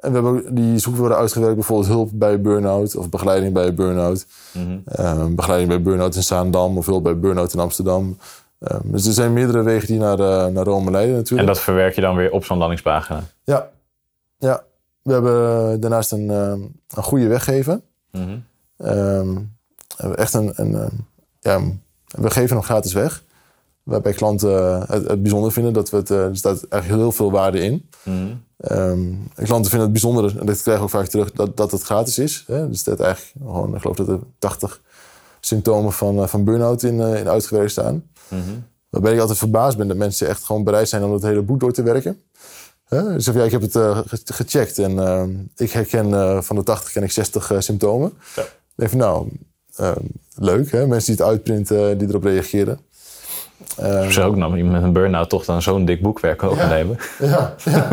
En we hebben ook die zoekwoorden uitgewerkt, bijvoorbeeld hulp bij burn-out of begeleiding bij burn-out. Mhm. Ehm, begeleiding bij burn-out in Zaandam of hulp bij burn-out in Amsterdam. Ehm, dus er zijn meerdere wegen die naar, eh, naar Rome leiden En natuurlijk. dat verwerk je dan weer op zo'n landingspagina. Ja. ja. We hebben daarnaast een, ehm, een goede weggever. Mhm. We echt een, een, ja, we geven hem gratis weg. Waarbij klanten het, het bijzonder vinden dat we het, eh, er staat echt heel veel waarde in. Mhm. Ehm, en klanten vinden het bijzonder, en dat krijgen we ook vaak terug, dat, dat het gratis is. Hè? Dus dat eigenlijk gewoon, ik geloof dat er 80 symptomen van, eh, van burn-out in, eh, in uitgewerkt staan. Mhm. Waarbij ik altijd verbaasd ben dat mensen echt gewoon bereid zijn om het hele boek door te werken. Hè? Dus ja, ik heb het eh, ge- gecheckt en ik herken van de 80 ken ik 60 eh, symptomen. Denk van nou, eh, leuk hè, mensen die het uitprinten, die erop reageren. Eh, Zou ook nou iemand met een burn-out toch dan zo'n dik boekwerk opnemen? [LAUGHS] ja, ja.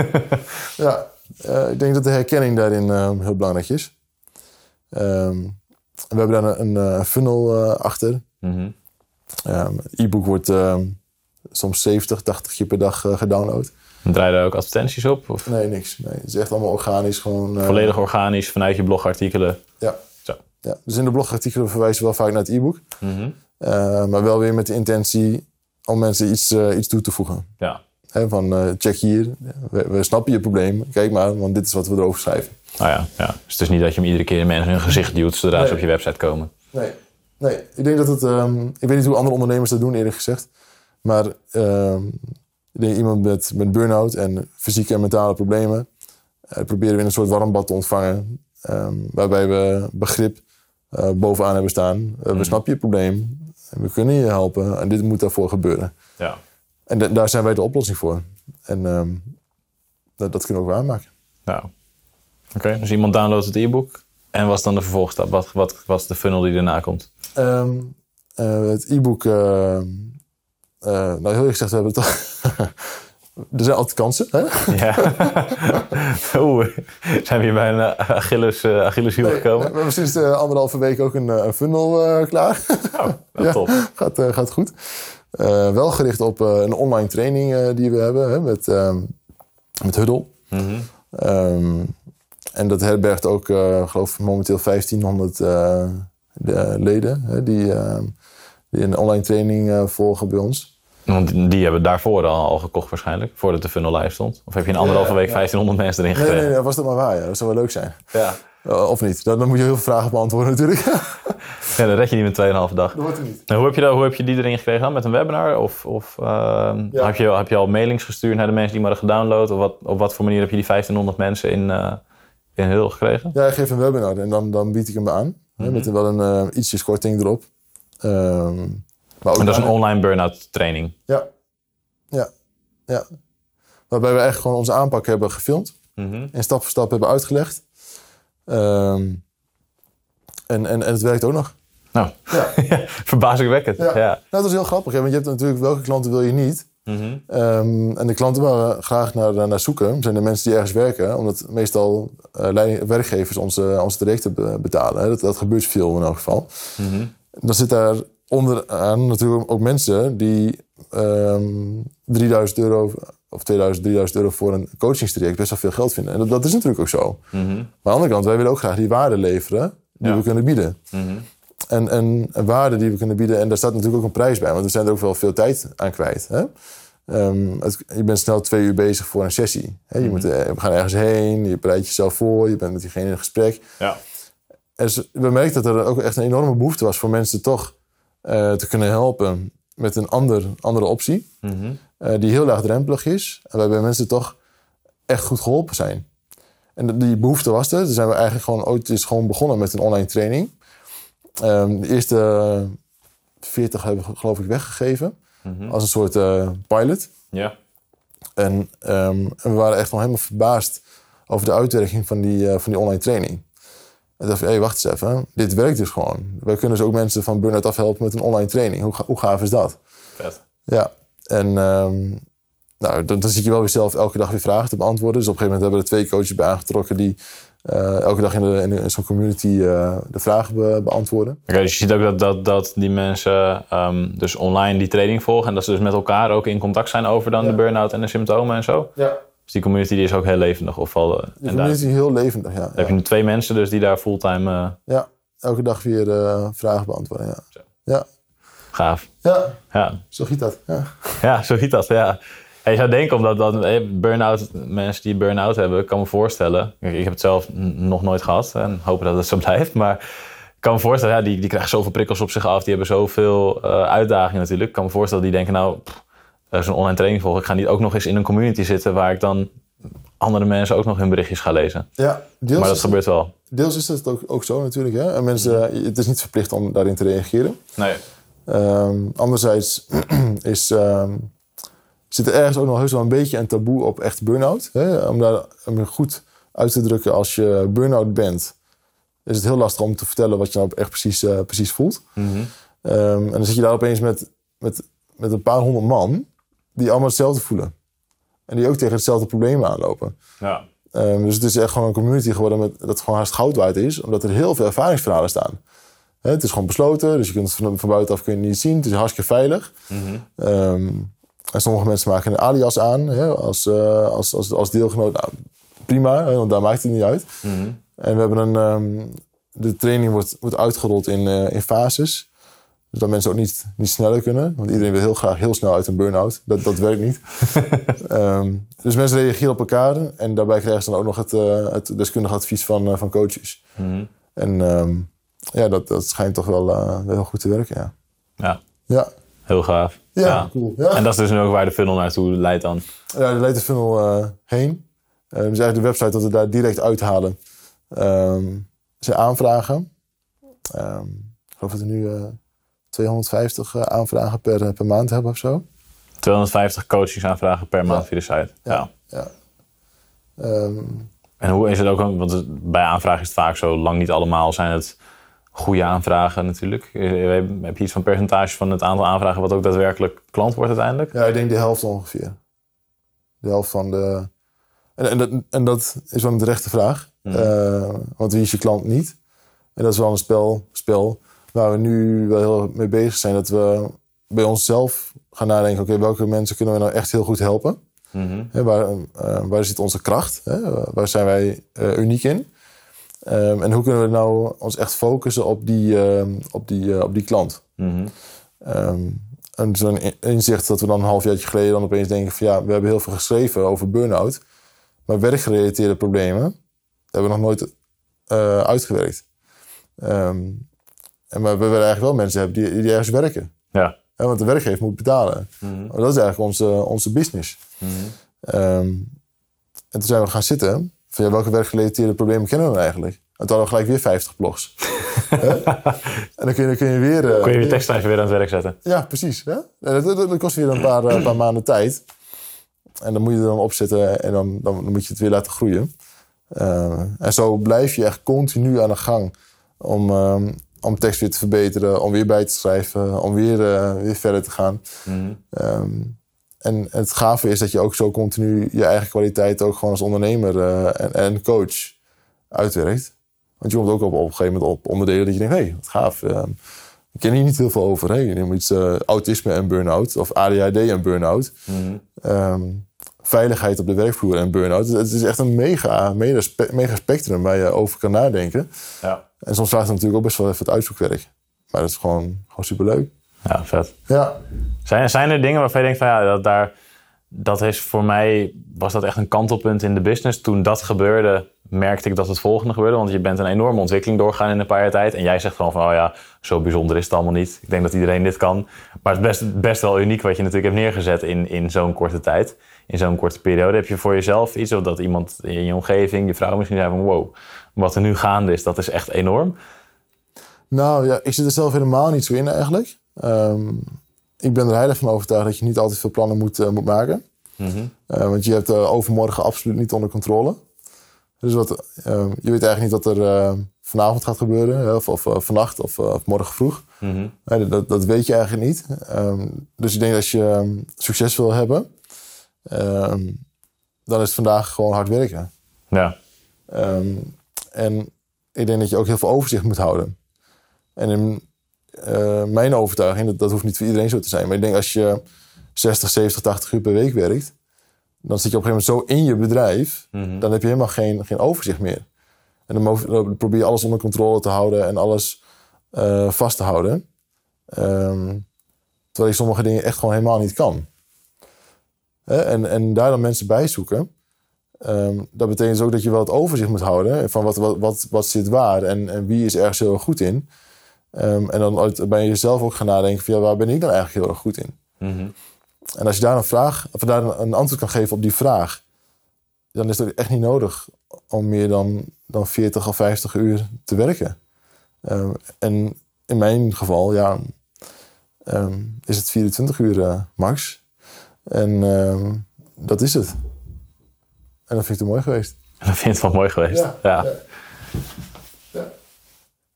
ja. Eh, ik denk dat de herkenning daarin eh, heel belangrijk is. Ehm, we hebben daar een, een eh, funnel achter. Mhm. Ehm, E-book wordt ehm, soms 70, 80 keer per dag gedownload. En Draai je daar ook advertenties op? Of Nee, niks. Nee, het is echt allemaal organisch. Gewoon, volledig organisch vanuit je blogartikelen? Ja. Zo. ja. Dus in de blogartikelen verwijzen we wel vaak naar het e-book. Mhm. Maar wel weer met de intentie om mensen iets, eh, iets toe te voegen. Ja. Van eh, check hier, we, we snappen je probleem. Kijk maar, want dit is wat we erover schrijven. Nou ja, ja. Dus het is niet dat je hem iedere keer in mensen hun gezicht duwt zodra ze op je website komen. Nee, nee. ik denk dat het. ehm, ik weet niet hoe andere ondernemers dat doen, eerlijk gezegd. Maar ehm, ik denk iemand met, met burn-out en fysieke en mentale problemen. eh, proberen we in een soort warm bad te ontvangen. ehm, waarbij we begrip bovenaan hebben staan. We snappen je probleem. En We kunnen je helpen. En dit moet daarvoor gebeuren. Ja. En da- daar zijn wij de oplossing voor. En ehm, dat, dat kunnen we ook waarmaken. Nou. Oké, dus iemand downloadt het e-book. En wat is dan de vervolgstap? Wat, wat, wat is de funnel die daarna komt? Ehm, eh, het e-book. ehm, eh, nou, heel eerlijk gezegd, we hebben het toch. [LAUGHS] er zijn altijd kansen. Hè? Ja. [LAUGHS] Oeh, zijn we hier bij een uh, Achilles, uh, Achilleshiel Nee, gekomen? We hebben sinds uh, anderhalve week ook een, een funnel uh, klaar. Oh, [LAUGHS] ja, top. Gaat, gaat goed. Wel gericht op een online training die we hebben hè, met, met Huddle. Mm -hmm. um, en dat herbergt ook, geloof ik, momenteel 1500 uh, de, leden hè, die, die een online training volgen bij ons. Want die hebben daarvoor al, al gekocht waarschijnlijk, voordat de funnel live stond. Of heb je in anderhalve Ja, week ja. 1500 mensen erin Nee, gekregen? nee, nee, was dat maar waar. Ja. Dat zou wel leuk zijn. Ja. Uh, of niet. Dan, dan moet je heel veel vragen beantwoorden natuurlijk. [LAUGHS] ja, dan red je niet met 2,5 dag. dat wordt het niet. En hoe, heb je dat, hoe heb je die erin gekregen dan? Met een webinar? Of, of uh, Ja. heb, je, heb je al mailings gestuurd naar de mensen die maar hadden gedownload? Of wat, op wat voor manier heb je die 1500 mensen in, uh, in Hul gekregen? Ja, ik geef een webinar en dan, dan bied ik hem aan. Mhm. hè, met wel een uh, ietsjes korting erop. Um, maar ook En dat is een online burn-out training. Ja. Ja. Ja. Waarbij we echt gewoon onze aanpak hebben gefilmd. Mhm. En stap voor stap hebben uitgelegd. Ehm, en, en, en het werkt ook nog. Nou, Ja. [LAUGHS] verbazingwekkend. Ja. Ja. Nou, dat is heel grappig. Hè? Want je hebt natuurlijk welke klanten wil je niet. Mhm. Ehm, en de klanten waar we graag naar, naar zoeken zijn de mensen die ergens werken. Omdat meestal eh, leiding- werkgevers onze, onze trajecten betalen. Hè? Dat, dat gebeurt veel in elk geval. Mhm. Dan zit daar onderaan natuurlijk ook mensen die ehm 3000 euro of 2000, 3000 euro voor een coachingstraject best wel veel geld vinden. En dat, dat is natuurlijk ook zo. Mhm. Maar aan de andere kant, wij willen ook graag die waarde leveren die Ja. we kunnen bieden. Mhm. En, en een waarde die we kunnen bieden, en daar staat natuurlijk ook een prijs bij, want we zijn er ook wel veel tijd aan kwijt. Hè? Ehm, het- je bent snel twee uur bezig voor een sessie. Hè? Je moet, eh, we gaan ergens heen, je bereidt jezelf voor, je bent met diegene in gesprek. Ja. En we merkten dat er ook echt een enorme behoefte was voor mensen toch eh, te kunnen helpen met een ander, andere optie, Mhm. eh, die heel laagdrempelig is, en waarbij mensen toch echt goed geholpen zijn. En die behoefte was er. Toen zijn we eigenlijk gewoon ooit eens gewoon begonnen met een online training. Ehm, de eerste 40 hebben we geloof ik weggegeven. Mhm. Als een soort eh, pilot. Ja. En, ehm, en we waren echt wel helemaal verbaasd over de uitwerking van die, van die online training. En dacht hé, hey, wacht eens even. Dit werkt dus gewoon. Wij kunnen dus ook mensen van burn-out afhelpen met een online training. Hoe, hoe gaaf is dat? Vet. Ja, en ehm, nou, dan, dan zit je wel weer zelf elke dag weer vragen te beantwoorden. Dus op een gegeven moment hebben we er twee coaches bij aangetrokken die eh, elke dag in, de, in, zo'n community eh, de vragen be- beantwoorden. Oké, dus je ziet ook dat, dat, dat die mensen ehm, dus online die training volgen en dat ze dus met elkaar ook in contact zijn over dan Ja. de burn-out en de symptomen en zo. Ja. Dus die community die is ook heel levendig. Of al, eh, daar community is heel levendig, ja. heb je nu twee mensen dus die daar fulltime eh, Ja, elke dag weer eh, vragen beantwoorden, ja. Zo. Ja, gaaf. ja, Ja. zo giet dat. Ja. ja, zo ziet dat. Ja. En je zou denken, omdat dat, burn-out, mensen die burn-out hebben, kan me voorstellen. Ik ik heb het zelf nog nooit gehad en hopen dat het zo [LAUGHS] blijft. Maar ik kan me voorstellen, ja, die, die krijgen zoveel prikkels op zich af. Die hebben zoveel uitdagingen natuurlijk. Ik kan me voorstellen, die denken nou, pff, een online training volgen. Ik ga niet ook nog eens in een community zitten waar ik dan andere mensen ook nog hun berichtjes ga lezen. Ja, deels, Maar dat gebeurt wel. deels is het ook, ook zo natuurlijk. Hè? En mensen, het is niet verplicht om daarin te reageren. Nee. Ehm, anderzijds [CLEARS THROAT] is, ehm, zit er ergens ook nog heus wel een beetje een taboe op echt burn-out. Hè? Om daar om goed uit te drukken als je burn-out bent, is het heel lastig om te vertellen wat je nou echt precies, eh, precies voelt. Mhm. Ehm, en dan zit je daar opeens met, met, met een paar honderd man die allemaal hetzelfde voelen. En die ook tegen hetzelfde probleem aanlopen. Ja. Ehm, dus het is echt gewoon een community geworden met, dat gewoon haast goud waard is, omdat er heel veel ervaringsverhalen staan. Hè, het is gewoon besloten, dus je kunt het van, van buitenaf kun je het niet zien. Het is hartstikke veilig. Mhm. Ehm, en sommige mensen maken een alias aan hè, als, eh, als, als, als deelgenoot. Nou, prima, hè, want daar maakt het niet uit. Mhm. En we hebben een. ehm, de training wordt, wordt uitgerold in, eh, in fases. Dus dat mensen ook niet, niet sneller kunnen. Want iedereen wil heel graag heel snel uit een burn-out. Dat, dat werkt niet. [LAUGHS] Ehm, dus mensen reageren op elkaar. En daarbij krijgen ze dan ook nog het, eh, het deskundig advies van, eh, van coaches. Mhm. En ehm, ja, dat, dat schijnt toch wel, eh, wel heel goed te werken. Ja, ja, ja. heel gaaf. ja, cool. Ja. En dat is dus nu ook waar de funnel naartoe leidt dan. Ja, daar leidt de funnel eh, heen. Eh, dus eigenlijk de website dat we daar direct uithalen. Ze aanvragen. Ik geloof dat we nu eh, 250 eh, aanvragen per, eh, per maand hebben of zo. 250 coachingsaanvragen per maand Ja. via de site. Ja. Ja. Ehm, En hoe is het ook, want bij aanvragen is het vaak zo, lang niet allemaal zijn het goede aanvragen natuurlijk. Eh, Heb je iets van percentage van het aantal aanvragen wat ook daadwerkelijk klant wordt uiteindelijk? ja, ik denk de helft ongeveer. De helft van de... En, en, dat, en dat is wel een terechte vraag. Eh, want wie is je klant niet? En dat is wel een spel, spel waar we nu wel heel mee bezig zijn. Dat we bij onszelf gaan nadenken... oké, welke mensen kunnen we nou echt heel goed helpen? Hè, waar, eh, waar zit onze kracht? Hè? Waar zijn wij eh, uniek in? Ehm, en hoe kunnen we nou ons echt focussen op die, ehm, op die, eh, op die klant? Ehm, en zo'n in- inzicht dat we dan een halfjaartje geleden dan opeens denken van ja, we hebben heel veel geschreven over burn-out. Maar werkgerelateerde problemen hebben we nog nooit eh, uitgewerkt. Ehm, en maar we willen eigenlijk wel mensen hebben die, die ergens werken. Ja. Want de werkgever moet betalen. Maar dat is eigenlijk onze, onze business. Ehm, en toen zijn we gaan zitten. Van, ja, welke werkgerelateerde problemen kennen we dan eigenlijk? En toen hadden we gelijk weer 50 blogs. [LAUGHS] En dan kun je, dan kun je weer... eh, Kun je je weer- tekst even weer aan het werk zetten? ja, precies. Hè? Dat, dat, dat kost weer een paar, eh, paar [CLEARS THROAT] maanden tijd. En dan moet je er dan opzetten en dan, dan, dan moet je het weer laten groeien. Eh, en zo blijf je echt continu aan de gang om, ehm, om tekst weer te verbeteren, om weer bij te schrijven, om weer, eh, weer verder te gaan. Ehm, en het gave is dat je ook zo continu je eigen kwaliteit ook gewoon als ondernemer eh, en, en coach uitwerkt. Want je komt ook op, op een gegeven moment op onderdelen dat je denkt, hé, hey, wat gaaf. ehm, ik ken hier niet heel veel over. Hè? Je neemt iets eh, autisme en burn-out. Of ADHD en burn-out. Ehm, veiligheid op de werkvloer en burn-out. Het is echt een mega, mega, spe- mega spectrum waar je over kan nadenken. Ja. En soms vraagt het natuurlijk ook best wel even het uitzoekwerk. Maar dat is gewoon, gewoon superleuk. Ja, vet. Ja. Zijn, zijn er dingen waarvan je denkt van ja, dat, daar, dat is voor mij, was dat echt een kantelpunt in de business. Toen dat gebeurde, merkte ik dat het volgende gebeurde. Want je bent een enorme ontwikkeling doorgaan in een paar jaar tijd. En jij zegt gewoon van, oh ja, zo bijzonder is het allemaal niet. Ik denk dat iedereen dit kan. Maar het is best, best wel uniek wat je natuurlijk hebt neergezet in, in zo'n korte tijd. In zo'n korte periode. Heb je voor jezelf iets of dat iemand in je omgeving, je vrouw misschien zei van, wow, wat er nu gaande is, dat is echt enorm. Nou ja, ik zit er zelf helemaal niet zo in eigenlijk. Ehm, ik ben er heilig van overtuigd dat je niet altijd veel plannen moet, eh, moet maken. Eh, want je hebt eh, overmorgen absoluut niet onder controle. Dus wat, eh, je weet eigenlijk niet wat er vanavond gaat gebeuren. Of, of vannacht of, of morgen vroeg. Nee, dat, dat weet je eigenlijk niet. Ehm, dus ik denk dat als je ehm, succes wil hebben... ehm, dan is het vandaag gewoon hard werken. Ja, Ehm, en ik denk dat je ook heel veel overzicht moet houden. En in eh, mijn overtuiging, dat, dat hoeft niet voor iedereen zo te zijn. Maar ik denk als je 60, 70, 80 uur per week werkt... dan zit je op een gegeven moment zo in je bedrijf... dan heb je helemaal geen, geen overzicht meer. En dan probeer je alles onder controle te houden... en alles eh, vast te houden. Ehm, terwijl je sommige dingen echt gewoon helemaal niet kan. En, en daar dan mensen bij zoeken... Ehm, dat betekent dus ook dat je wel het overzicht moet houden van wat, wat, wat, wat zit waar en, en wie is ergens heel erg goed in. Ehm, en dan ben je jezelf ook gaan nadenken van ja, waar ben ik dan eigenlijk heel erg goed in? En als je daar een vraag, of daar een, een antwoord kan geven op die vraag, dan is het echt niet nodig om meer dan, dan 40 of 50 uur te werken. Ehm, en in mijn geval, ja, is het 24 uur eh, max. En ehm, dat is het. En dat vind ik te mooi geweest. [LAUGHS] dat vind ik wel mooi geweest. Ja. ja.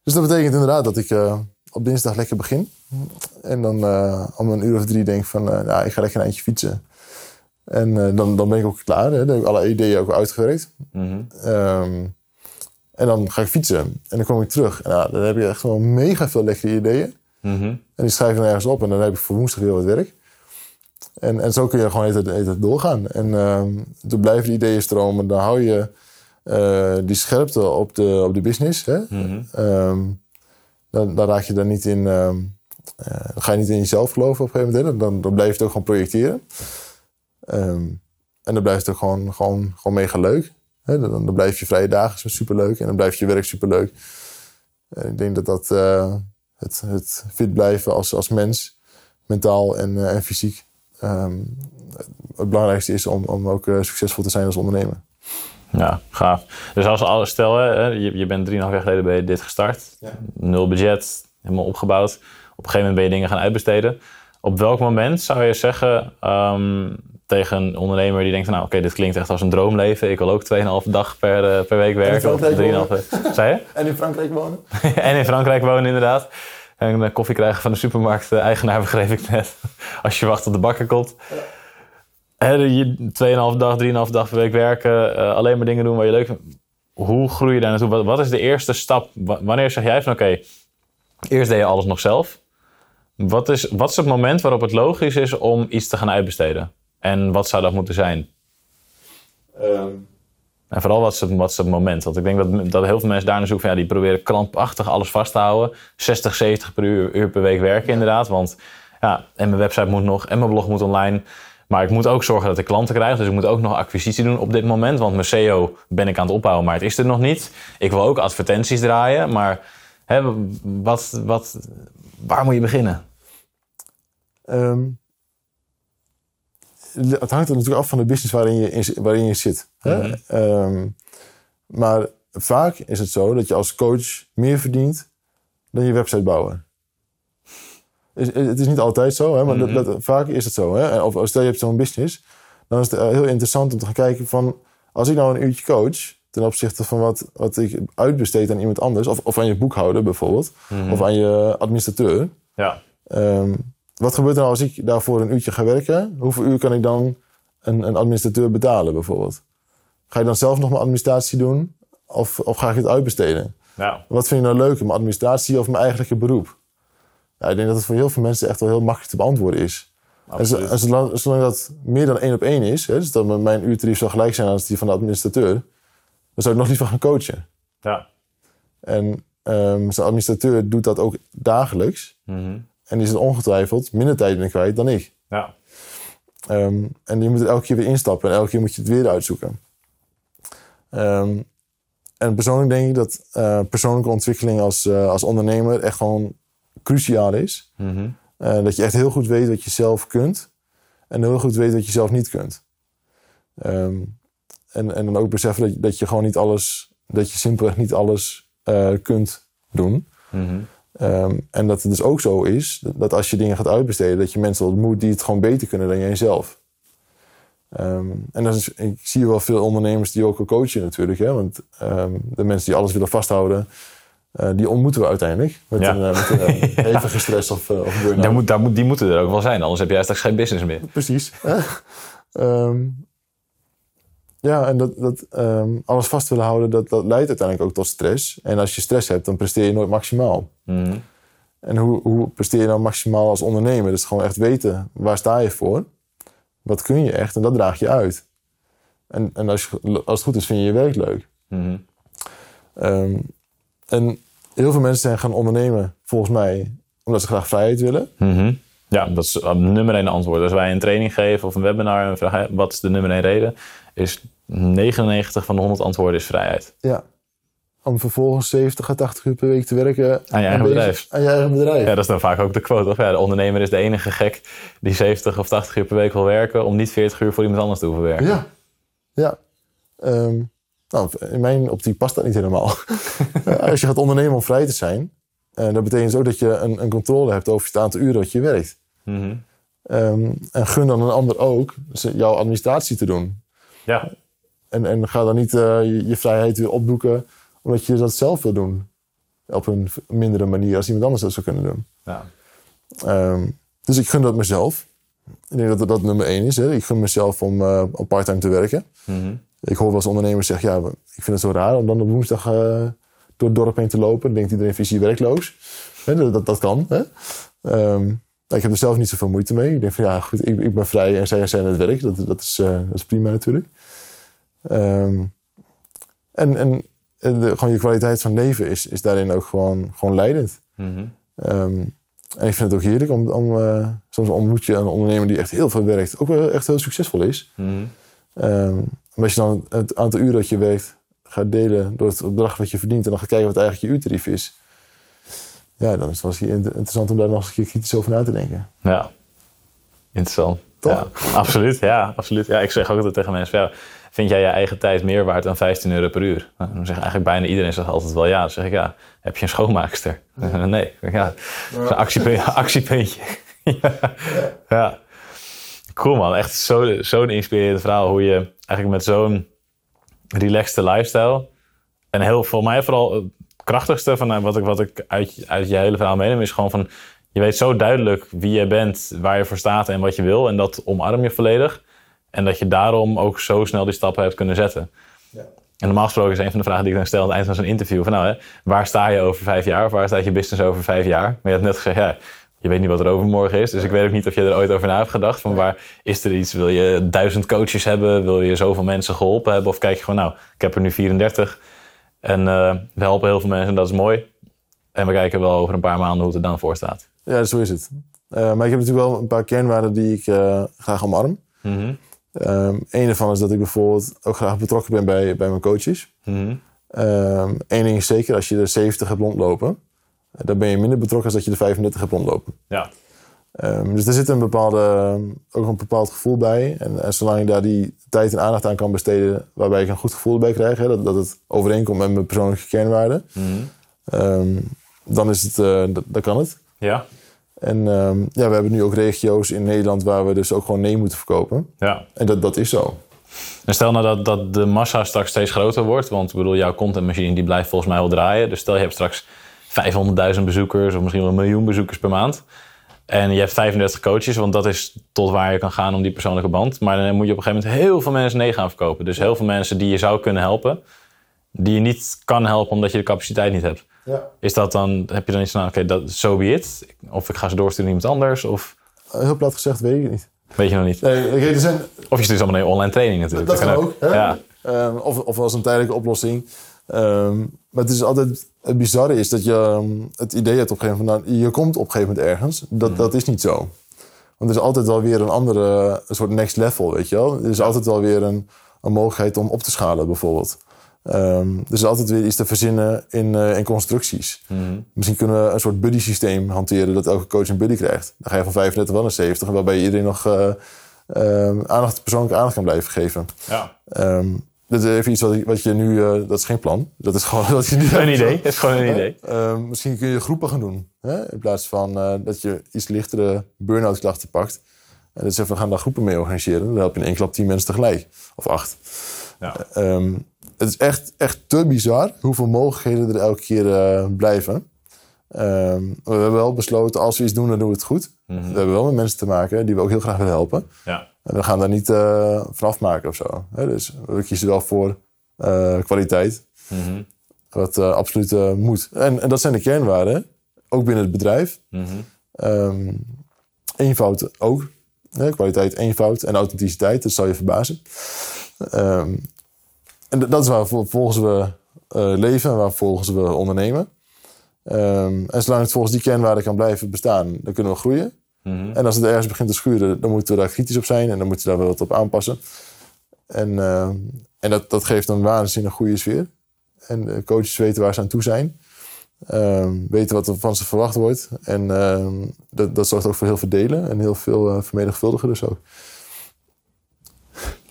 Dus dat betekent inderdaad dat ik eh, op dinsdag lekker begin. En dan eh, om een uur of drie denk van, eh, nou, ik ga lekker een eindje fietsen. En dan, dan ben ik ook klaar. Hè. Dan heb ik alle ideeën ook uitgewerkt. Ehm, en dan ga ik fietsen. En dan kom ik terug. En nou, dan heb ik echt wel mega veel lekkere ideeën. En die schrijf ik dan ergens op. En dan heb ik voor woensdag weer wat werk. En, en zo kun je gewoon even, doorgaan. En ehm toen blijven die ideeën stromen. Dan hou je eh, die scherpte op de, op de business. Hè? Ehm, dan, dan raak je daar niet in... dan ga je niet in jezelf geloven op een gegeven moment. hè. Dan, dan blijf je het ook gewoon projecteren. En dan blijft het ook gewoon, gewoon, gewoon mega leuk. Hè? Dan, dan blijf je vrije dagen superleuk. En dan blijft je werk superleuk. En ik denk dat dat eh, het, het fit blijven als, als mens, mentaal en, en fysiek, ehm, het belangrijkste is om, om ook eh, succesvol te zijn als ondernemer. Ja, gaaf. Dus als alles stel, hè, je, je bent 3,5 jaar geleden bij dit gestart. Nul budget, helemaal opgebouwd. Op een gegeven moment ben je dingen gaan uitbesteden. Op welk moment zou je zeggen ehm, tegen een ondernemer die denkt van... nou oké, dit klinkt echt als een droomleven. Ik wil ook 2,5 dag per, eh, per week werken. Of Frankrijk 3,5 Zei je? [LAUGHS] En in Frankrijk wonen? [LAUGHS] en in Frankrijk wonen inderdaad. En eh, koffie krijgen van de supermarkt. eigenaar [LAUGHS] begreep ik net. [LAUGHS] Als je wacht tot de bakker komt. hè, je 2,5 dag, 3,5 dag per week werken, eh, alleen maar dingen doen waar je leuk vindt. Hoe groei je daar naartoe? Wat, wat is de eerste stap? Wa- Wanneer zeg jij van oké, eerst deed je alles nog zelf. Wat is, wat is het moment waarop het logisch is om iets te gaan uitbesteden? En wat zou dat moeten zijn? Ehm, En vooral wat is het, wat is het moment? Want ik denk dat, dat heel veel mensen daar naar zoeken van ja, die proberen krampachtig alles vast te houden. 60, 70 per uur, uur per week werken inderdaad. Want ja, en mijn website moet nog en mijn blog moet online. Maar ik moet ook zorgen dat ik klanten krijg. Dus ik moet ook nog acquisitie doen op dit moment. Want mijn SEO ben ik aan het opbouwen, maar het is er nog niet. Ik wil ook advertenties draaien. Maar hè, wat, wat, waar moet je beginnen? Ehm, het hangt er natuurlijk af van de business waarin je, in- waarin je zit. Hè? Mhm. Ehm, maar vaak is het zo dat je als coach meer verdient dan je website bouwen. Is- Het is niet altijd zo, hè, maar Mhm. dat, dat- vaak is het zo. Hè? Of stel je hebt zo'n business, dan is het eh, heel interessant om te gaan kijken van... als ik nou een uurtje coach ten opzichte van wat, wat ik uitbesteed aan iemand anders... of, of aan je boekhouder bijvoorbeeld, Mhm. of aan je administrateur... Ja, Ehm, wat gebeurt er nou als ik daarvoor een uurtje ga werken? Hoeveel uur kan ik dan een, een administrateur betalen, bijvoorbeeld? Ga je dan zelf nog mijn administratie doen? Of, of ga ik het uitbesteden? ja. Wat vind je nou leuker, mijn administratie of mijn eigenlijke beroep? Ja, ik denk dat het voor heel veel mensen echt wel heel makkelijk te beantwoorden is. Absoluut. en zolang, zolang dat meer dan één op één is, hè, dus dat mijn uurtarief zou gelijk zijn als die van de administrateur, dan zou ik nog liever gaan coachen. Ja. En ehm zijn administrateur doet dat ook dagelijks. Mhm. En die is er ongetwijfeld minder tijd in kwijt dan ik. ja. Ehm, en je moet er elke keer weer instappen en elke keer moet je het weer uitzoeken. Ehm, en persoonlijk denk ik dat eh, persoonlijke ontwikkeling als, eh, als ondernemer echt gewoon cruciaal is. Mhm. Eh, dat je echt heel goed weet wat je zelf kunt en heel goed weet wat je zelf niet kunt. Ehm, en, en dan ook beseffen dat, je- dat je gewoon niet alles, dat je simpelweg niet alles kunt doen. Mhm. Ehm, en dat het dus ook zo is dat- als je dingen gaat uitbesteden, dat je mensen ontmoet die het gewoon beter kunnen dan jij zelf. Ehm, en dat is, ik zie wel veel ondernemers die ook wel coachen natuurlijk. Hè? Want ehm, de mensen die alles willen vasthouden, eh, die ontmoeten we uiteindelijk. Met Ja. een, eh, met een eh, [LAUGHS] hevige stress of, of burn-out. Daar moet, daar moet, die moeten er ook wel zijn, anders heb jij straks geen business meer. Precies. [LAUGHS] ja, en dat, dat ehm, alles vast willen houden, dat, dat leidt uiteindelijk ook tot stress. En als je stress hebt, dan presteer je nooit maximaal. Mhm. En hoe, hoe presteer je nou maximaal als ondernemer? Dus gewoon echt weten, waar sta je voor? Wat kun je echt? En dat draag je uit. En, en als, je, als het goed is, vind je je werk leuk. Mhm. Ehm, en heel veel mensen zijn gaan ondernemen, volgens mij, omdat ze graag vrijheid willen. Mhm. Ja, dat is nummer één antwoord. Als wij een training geven of een webinar en vragen wat is de nummer één reden, is 99 van de 100 antwoorden is vrijheid. Ja. Om vervolgens 70 à 80 uur per week te werken Aan je eigen bedrijf. Aan je eigen bedrijf. Ja, dat is dan vaak ook de quote. Of ja, de ondernemer is de enige gek die 70 of 80 uur per week wil werken om niet 40 uur voor iemand anders te hoeven werken. Ja. ja. Ehm, nou, in mijn optiek past dat niet helemaal. [LAUGHS] Als je gaat ondernemen om vrij te zijn, eh, dat betekent ook dat je een, een controle hebt over het aantal uren dat je werkt. Mhm. Ehm, en gun dan een ander ook jouw administratie te doen. Ja. En, en ga dan niet eh, je, je vrijheid weer opdoeken omdat je dat zelf wil doen. Op een mindere manier als iemand anders dat zou kunnen doen. Ja. Ehm, dus ik gun dat mezelf. Ik denk dat dat nummer één is. Hè. Ik gun mezelf om, eh, om part-time te werken. Mhm. Ik hoor wel eens ondernemers zeggen, ja, ik vind het zo raar om dan op woensdag eh, door het dorp heen te lopen. Dan denkt iedereen, is hier werkloos. Hè, dat, dat, dat kan. Hè? Ehm, ik heb er zelf niet zoveel moeite mee. Ik denk van, ja, goed, ik, ik ben vrij en zij zijn aan het werk. Dat, dat, is, eh, dat is prima natuurlijk. Ehm, en en de, gewoon je kwaliteit van leven is, is daarin ook gewoon, gewoon leidend. Mhm. Ehm, en ik vind het ook heerlijk om, om eh, soms ontmoet je een ondernemer die echt heel veel werkt, ook wel echt heel succesvol is. Mhm. Ehm, maar als je dan het aantal uren dat je werkt gaat delen door het bedrag wat je verdient en dan gaat kijken wat eigenlijk je uurtarief is, ja, dan is het wel interessant om daar nog eens een keer kritisch over na te denken. Ja, interessant. Toch? Ja, absoluut, ja, absoluut. Ja, ik zeg ook altijd tegen mensen, ja, vind jij je eigen tijd meer waard dan 15 euro per uur? Nou, dan zegt eigenlijk bijna iedereen zegt altijd wel ja. Dan zeg ik ja, heb je een schoonmaakster? [LAUGHS] Nee, ja, dat is een actiepuntje. [LAUGHS] actiepuntje. [LAUGHS] ja. ja. Cool man, echt zo- zo'n inspirerend verhaal hoe je eigenlijk met zo'n relaxte lifestyle en heel voor mij vooral krachtigste van eh, wat ik, wat ik uit, uit je hele verhaal meeneem is gewoon van je weet zo duidelijk wie je bent, waar je voor staat en wat je wil en dat omarm je volledig. En dat je daarom ook zo snel die stappen hebt kunnen zetten. Ja. En normaal gesproken is een van de vragen die ik dan stel aan het eind van zo'n interview: van nou, hè, waar sta je over vijf jaar? Of waar staat je business over vijf jaar? Maar je hebt net gezegd, ja, je weet niet wat er overmorgen is. Dus ik weet ook niet of je er ooit over na hebt gedacht. Van waar is er iets? Wil je duizend coaches hebben? Wil je zoveel mensen geholpen hebben? Of kijk je gewoon, nou, ik heb er nu 34 en uh, we helpen heel veel mensen en dat is mooi. En we kijken wel over een paar maanden hoe het er dan voor staat. Ja, zo is het. Uh, maar ik heb natuurlijk wel een paar kernwaarden die ik uh, graag omarm. Mm -hmm. um, een daarvan is dat ik bijvoorbeeld ook graag betrokken ben bij, bij mijn coaches. Mm -hmm. um, Eén ding is zeker, als je er 70 hebt rondlopen, dan ben je minder betrokken als dat je er 35 hebt rondlopen. Ja. Um, dus er zit een bepaalde, ook een bepaald gevoel bij. En, en, zolang ik daar die tijd en aandacht aan kan besteden, waarbij ik een goed gevoel bij krijg, hè, dat, dat het overeenkomt met mijn persoonlijke kernwaarden, mm -hmm. um, dan, is het, uh, dan kan het. Ja. En um, ja, we hebben nu ook regio's in Nederland waar we dus ook gewoon nee moeten verkopen. Ja. En dat, dat is zo. En stel nou dat, dat de massa straks steeds groter wordt, want ik bedoel, jouw contentmachine die blijft volgens mij wel draaien. Dus stel je hebt straks 500.000 bezoekers of misschien wel een miljoen bezoekers per maand. En je hebt 35 coaches, want dat is tot waar je kan gaan om die persoonlijke band. Maar dan moet je op een gegeven moment heel veel mensen nee gaan verkopen. Dus heel veel mensen die je zou kunnen helpen, die je niet kan helpen omdat je de capaciteit niet hebt. Ja. Is dat dan, heb je dan iets van, oké, dat so be it? Of ik ga ze doorsturen naar iemand anders? Of Heel plat gezegd, weet ik niet. weet je nog niet? Nee, kijk, er zijn, Of je stuurt allemaal je online training natuurlijk. dat kan ook. Hè? Ja. Ehm, of, of als een tijdelijke oplossing. Ehm, maar het is altijd... Het bizarre is dat je ehm, het idee hebt op een gegeven moment... Nou, je komt op een gegeven moment ergens. Dat, dat is niet zo. Want er is altijd wel weer een andere... Een soort next level, weet je wel. Er is altijd wel weer een, een mogelijkheid om op te schalen, bijvoorbeeld. Um, er is altijd weer iets te verzinnen in, uh, in constructies. Mhm. Misschien kunnen we een soort buddy systeem hanteren... dat elke coach een buddy krijgt. Dan ga je van 35 wel naar 70... waarbij je iedereen nog uh, uh, aandacht, persoonlijke aandacht kan blijven geven. Ja. Um, dat is even iets wat, wat je nu... uh, dat is geen plan. Dat is gewoon wat je nu Een idee, het is gewoon een idee. Uh, misschien kun je groepen gaan doen. Hè? In plaats van uh, dat je iets lichtere burn-out klachten pakt. En dat we gaan daar groepen mee organiseren. Dan help je in één klap tien mensen tegelijk. Of acht. Ja. Um, het is echt, echt te bizar hoeveel mogelijkheden er elke keer blijven. Um, we hebben wel besloten, als we iets doen, dan doen we het goed. Mhm. We hebben wel met mensen te maken die we ook heel graag willen helpen. Ja. En we gaan daar niet uh, vanaf maken of zo. Hè? Dus we kiezen wel voor uh, kwaliteit. Mhm. Wat uh, absoluut moet. En, en dat zijn de kernwaarden. Ook binnen het bedrijf. Mhm. Um, eenvoud ook. Hè? Kwaliteit, eenvoud en authenticiteit. Dat zal je verbazen. Um, en dat is waar volgens we leven en waar volgens we ondernemen. Um, en zolang het volgens die kernwaarden kan blijven bestaan, dan kunnen we groeien. Mhm. En als het ergens begint te schuren, dan moeten we daar kritisch op zijn en dan moeten we daar wel wat op aanpassen. En, uh, en dat, dat geeft een waanzinnig goede sfeer. En de coaches weten waar ze aan toe zijn. Um, weten wat er van ze verwacht wordt. En um, dat, dat zorgt ook voor heel veel delen en heel veel uh, vermenigvuldigen dus ook.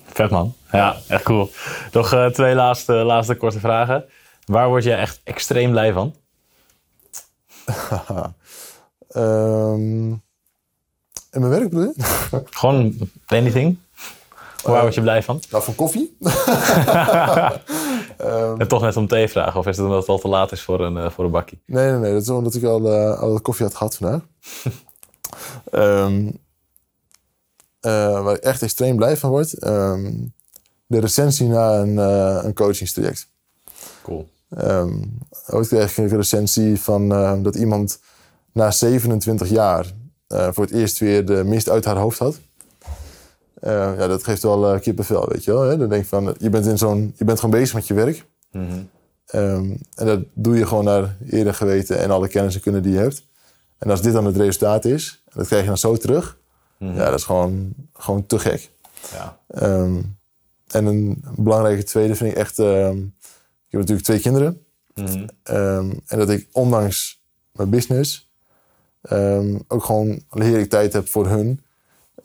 Vet man. Ja, echt cool. Nog twee laatste, laatste korte vragen. Waar word jij echt extreem blij van? um, [LAUGHS] in mijn werk bedoel je? [LAUGHS] Gewoon anything. Waar uh, word je blij van? Nou, van koffie. um, [LAUGHS] en toch net om thee vragen, of is het omdat het al te laat is voor een, uh, voor een bakkie? Nee, nee, nee. Dat is omdat ik al, uh, al koffie had gehad vandaag. um, [LAUGHS] waar ik echt extreem blij van word. Um, de recensie na een, een coachingstraject. Cool. Ooit kreeg ik een recensie van dat iemand na 27 jaar voor het eerst weer de mist uit haar hoofd had. Uh, ja, dat geeft wel kippenvel, weet je wel. Hè? Dan denk je van, je bent, in zo'n, je bent gewoon bezig met je werk. Mm -hmm. um, en dat doe je gewoon naar eerder geweten en alle kennis en kunnen die je hebt. En als dit dan het resultaat is, en dat krijg je dan zo terug... Mhm. Mm -hmm. Ja, dat is gewoon, gewoon te gek. Ja. Um, en een belangrijke tweede vind ik echt... Um, ik heb natuurlijk twee kinderen. Mm -hmm. um, en dat ik ondanks mijn business... ook gewoon heerlijk tijd heb voor hun.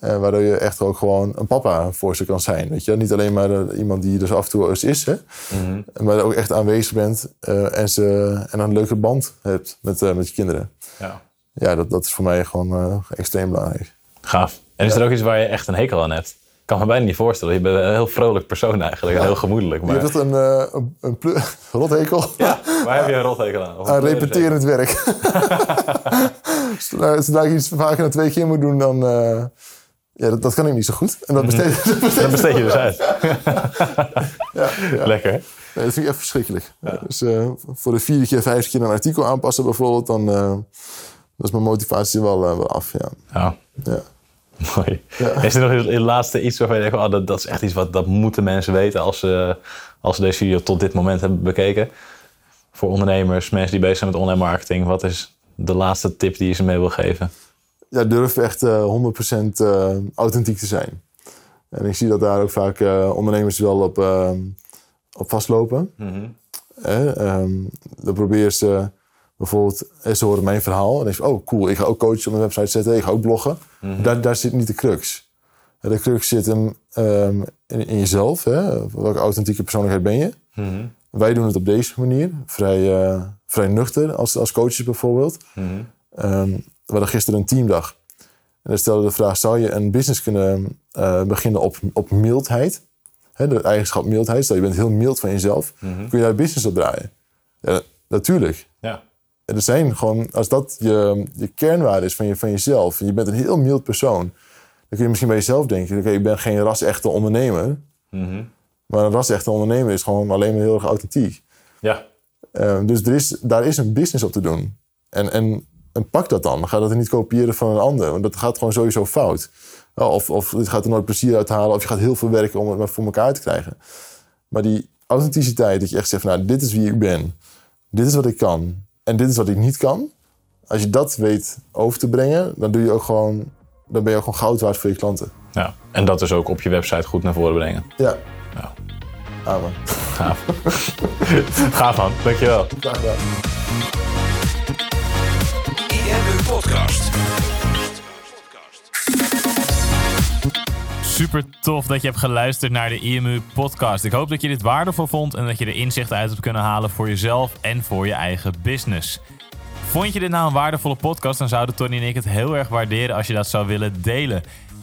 Uh, waardoor je echt ook gewoon een papa voor ze kan zijn. Weet je? Niet alleen maar uh, iemand die dus af en toe eens is. Hè? Mm -hmm. Maar ook echt aanwezig bent. Uh, en, ze, en een leuke band hebt met, eh, met je kinderen. Ja, ja dat, dat is voor mij gewoon extreem belangrijk. Gaaf. En is ja. er ook iets waar je echt een hekel aan hebt? Ik kan me bijna niet voorstellen. Je bent een heel vrolijk persoon eigenlijk. Ja. En heel gemoedelijk. Maar... Je hebt een, een, [LAUGHS] een rothekel. Ja, waar heb je een rothekel aan? Of aan repeterend werk. [LAUGHS] Zodra ik iets vaker dan twee keer moet doen, dan, uh, Ja, dat, dat kan ik niet zo goed. En dat besteed, dat besteed, Dat besteed je dus uit. [LAUGHS] ja, ja. Lekker. Nee, dat vind ik echt verschrikkelijk. Dus eh, voor de vierde keer, vijfde keer een artikel aanpassen bijvoorbeeld, dan eh, dat is mijn motivatie wel, eh, wel af. Ja. Ja, Ja. mooi. Is er nog in het laatste iets waarvan je denkt, oh, dat, dat is echt iets wat dat moeten mensen weten als ze, als ze deze video tot dit moment hebben bekeken? Voor ondernemers, mensen die bezig zijn met online marketing, wat is de laatste tip die je ze mee wil geven? ja, durf echt eh 100% eh, authentiek te zijn. En ik zie dat daar ook vaak eh, ondernemers wel op, op vastlopen. Hè, ehm, dan probeer ze bijvoorbeeld, ze horen mijn verhaal. En dan denk je, oh cool, ik ga ook coaches op mijn website zetten. Ik ga ook bloggen. daar, daar zit niet de crux. De crux zit hem ehm, in, in jezelf. Hè? Welke authentieke persoonlijkheid ben je? Wij doen het op deze manier. Vrij, eh, vrij nuchter als, als coaches bijvoorbeeld. Ehm, we hadden gisteren een teamdag. En dan stelde de vraag, zou je een business kunnen eh, beginnen op, op mildheid? Hè, de eigenschap mildheid. Stel, je bent heel mild van jezelf. Kun je daar een business op draaien? Ja, natuurlijk. Ja. En er zijn gewoon, als dat je, je kernwaarde is van, je, van jezelf, en je bent een heel mild persoon, dan kun je misschien bij jezelf denken: oké, ik ben geen ras-echte ondernemer. Maar een ras-echte ondernemer is gewoon alleen maar heel erg authentiek. Ja. Eh, dus er is, daar is een business op te doen. En, en, en pak dat dan. Ga dat er niet kopiëren van een ander. Want dat gaat gewoon sowieso fout. Of, of je gaat er nooit plezier uithalen. Of je gaat heel veel werken om het maar voor elkaar te krijgen. Maar die authenticiteit, dat je echt zegt: van, nou, dit is wie ik ben. Dit is wat ik kan. En dit is wat ik niet kan. Als je dat weet over te brengen, dan, doe je ook gewoon, dan ben je ook gewoon goud waard voor je klanten. ja. En dat dus ook op je website goed naar voren brengen. Ja, Amen. Gaaf. Gaaf man, dankjewel. Graag gedaan. IMU Podcast. Super tof dat je hebt geluisterd naar de IMU podcast. Ik hoop dat je dit waardevol vond en dat je er inzichten uit hebt kunnen halen voor jezelf en voor je eigen business. Vond je dit nou een waardevolle podcast, dan zouden Tony en ik het heel erg waarderen als je dat zou willen delen.